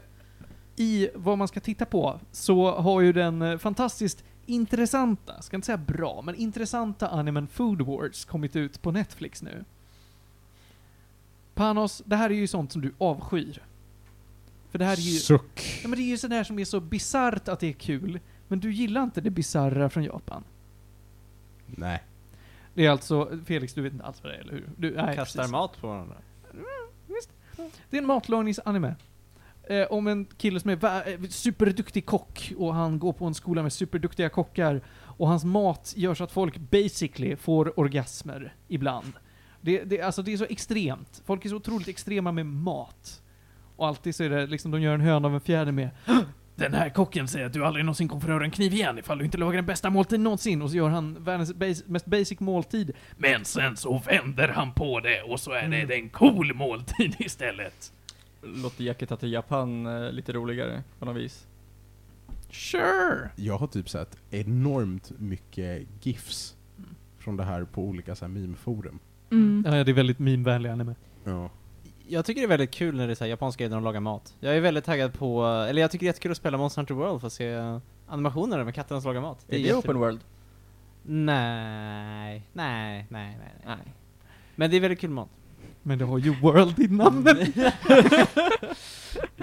I vad man ska titta på så har ju den eh, fantastiskt intressanta, ska inte säga bra, men intressanta animen Food Wars kommit ut på Netflix nu. Panos, det här är ju sånt som du avskyr. För det här är ju... Suck. Ja, men det är ju sådär som är så bisarrt att det är kul. Men du gillar inte det bisarra från Japan. Nej. Det är alltså, Felix du vet inte alls vad det är, eller hur? Du, nej, Kastar precis. mat på varandra. Det är en matlagningsanime. Eh, om en kille som är eh, superduktig kock och han går på en skola med superduktiga kockar och hans mat gör så att folk basically får orgasmer ibland. Det, det, alltså det är så extremt. Folk är så otroligt extrema med mat. Och alltid så är det liksom, de gör en höna av en fjäder med Den här kocken säger att du aldrig någonsin kommer få röra en kniv igen ifall du inte lagar den bästa måltiden någonsin. Och så gör han världens bas- mest basic måltid. Men sen så vänder han på det och så är det en cool måltid istället. Låter Yaketa till Japan eh, lite roligare på något vis. Sure! Jag har typ sett enormt mycket GIFs Mm. från det här på olika så här meme-forum. Mm. Ja, det är väldigt meme-vänlig anime. Ja. Jag tycker det är väldigt kul när det är så här japanska grejer när de lagar mat. Jag är väldigt taggad på, eller jag tycker det är jättekul att spela Monster Hunter World för att se animationer med katterna som lagar mat. Är det jätte- open world? Nej, nej, nej, nej. Nej. Men det är väldigt kul mat. Men det har ju World i namnet.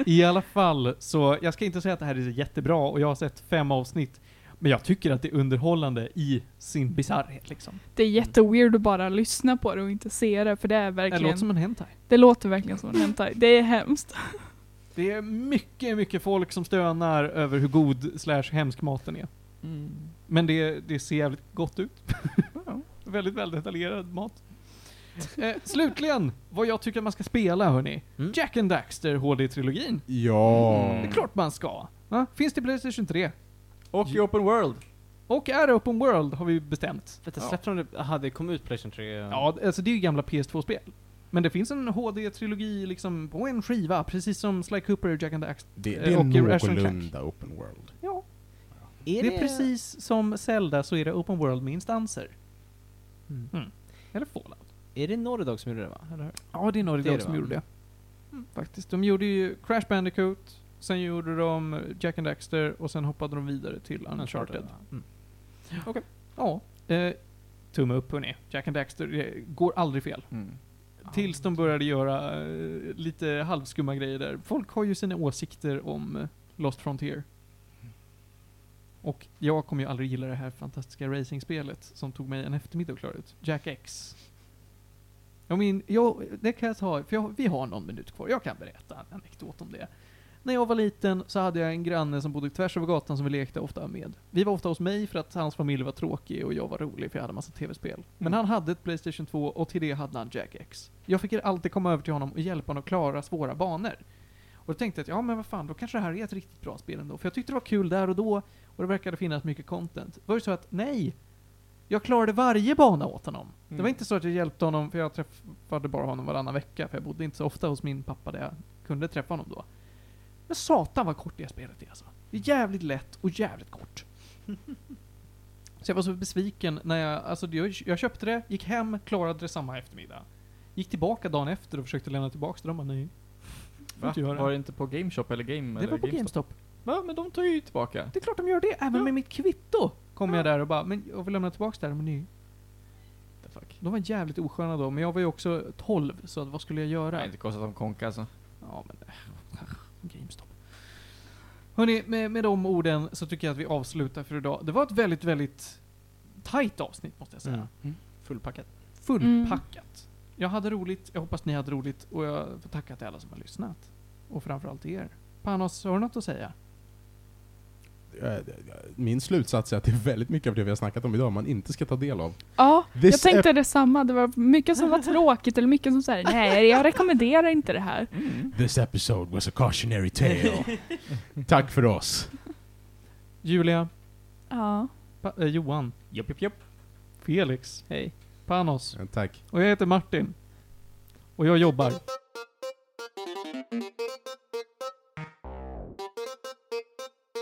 I alla fall, så jag ska inte säga att det här är jättebra och jag har sett fem avsnitt. Men jag tycker att det är underhållande i sin bisarrhet liksom. Det är jätteweird att bara lyssna på det och inte se det, för det är Det verkligen... låter som en hentai. det låter verkligen som en hentai. Det är hemskt. Det är mycket, mycket folk som stönar över hur god slash hemsk maten är. Mm. Men det, det ser jävligt gott ut. Ja, väldigt väl detaljerad mat. Eh, slutligen, vad jag tycker man ska spela hörni. Mm. Jack and Daxter HD-trilogin. Ja. Det är klart man ska. Va? Finns det Playstation 3. Och i open world. Och är det Open World har vi bestämt. Ja. släppte de det, aha, det kom ut Playstation 3? Ja, alltså det är ju gamla PS2-spel. Men det finns en HD-trilogi liksom på en skiva, precis som Sly Cooper, Jack and Daxter. Det, Eh, det är och någorlunda open world. Ja. Är Det är precis som Zelda så är det Open World med instanser. Mm. Mm. Eller Fallout. Är det Naughty Dog som gjorde det va? Eller? Ja, det är Naughty Det är Dog det, som va? gjorde det. Mm, faktiskt. De gjorde ju Crash Bandicoot, sen gjorde de Jack and Daxter och sen hoppade de vidare till Uncharted. Mm. Ja. Eh, tumme upp hörni. Jack and Daxter det går aldrig fel. Mm. Tills de började göra eh, lite halvskumma grejer där. Folk har ju sina åsikter om eh, Lost Frontier. Och jag kommer ju aldrig gilla det här fantastiska racingspelet som tog mig en eftermiddag att klara ut. Jack X. Jag min, jag, det kan jag ta, för jag, vi har någon minut kvar. Jag kan berätta en anekdot om det. När jag var liten så hade jag en granne som bodde tvärs över gatan som vi lekte ofta med. Vi var ofta hos mig för att hans familj var tråkig och jag var rolig för jag hade massa tv-spel. Men han hade ett Playstation 2 och till det hade han Jack X. Jag fick alltid komma över till honom och hjälpa honom att klara svåra banor. Och då tänkte jag att ja men vad fan, då kanske det här är ett riktigt bra spel ändå. För jag tyckte det var kul där och då och det verkade finnas mycket content. Det var ju så att nej, jag klarade varje bana åt honom. Det var Mm. inte så att jag hjälpte honom, för jag träffade bara honom varannan vecka, för jag bodde inte så ofta hos min pappa där jag kunde träffa honom då. Men satan vad kort det spelet är alltså. Det är jävligt lätt och jävligt kort. så jag var så besviken när jag, alltså jag, jag köpte det, gick hem, klarade det samma eftermiddag. Gick tillbaka dagen efter och försökte lämna tillbaka det, de bara nej. Va? Var det inte på GameShop eller Game? Det eller var på GameStop. Va? Men de tar ju tillbaka. Det är klart de gör det, även Ja. med mitt kvitto. Kom jag Ja. där och bara, men jag vill lämna tillbaka det här, men nej. The fuck. De var jävligt osköna då, men jag var ju också 12, så att vad skulle jag Det göra? har inte kostat som konka alltså. Ja, men... äh, GameStop. Hörni, med, med de orden så tycker jag att vi avslutar för idag. Det var ett väldigt, väldigt tight avsnitt måste jag säga. Mm. Fullpackat. Fullpackat. Jag hade roligt, jag hoppas ni hade roligt och jag får tacka till alla som har lyssnat. Och framförallt er. Panos, har du något att säga? Eh, eh, min slutsats är att det är väldigt mycket av det vi har snackat om idag man inte ska ta del av. Ja, This jag tänkte detsamma. Det var mycket som var tråkigt eller mycket som säger nej, jag rekommenderar inte det här. Mm. This episode was a cautionary tale. Tack för oss. Julia. Ja. Pa eh, Johan. Japp, japp, japp. Felix. Hej. Panos. Tack. Och jag heter Martin. Och jag jobbar.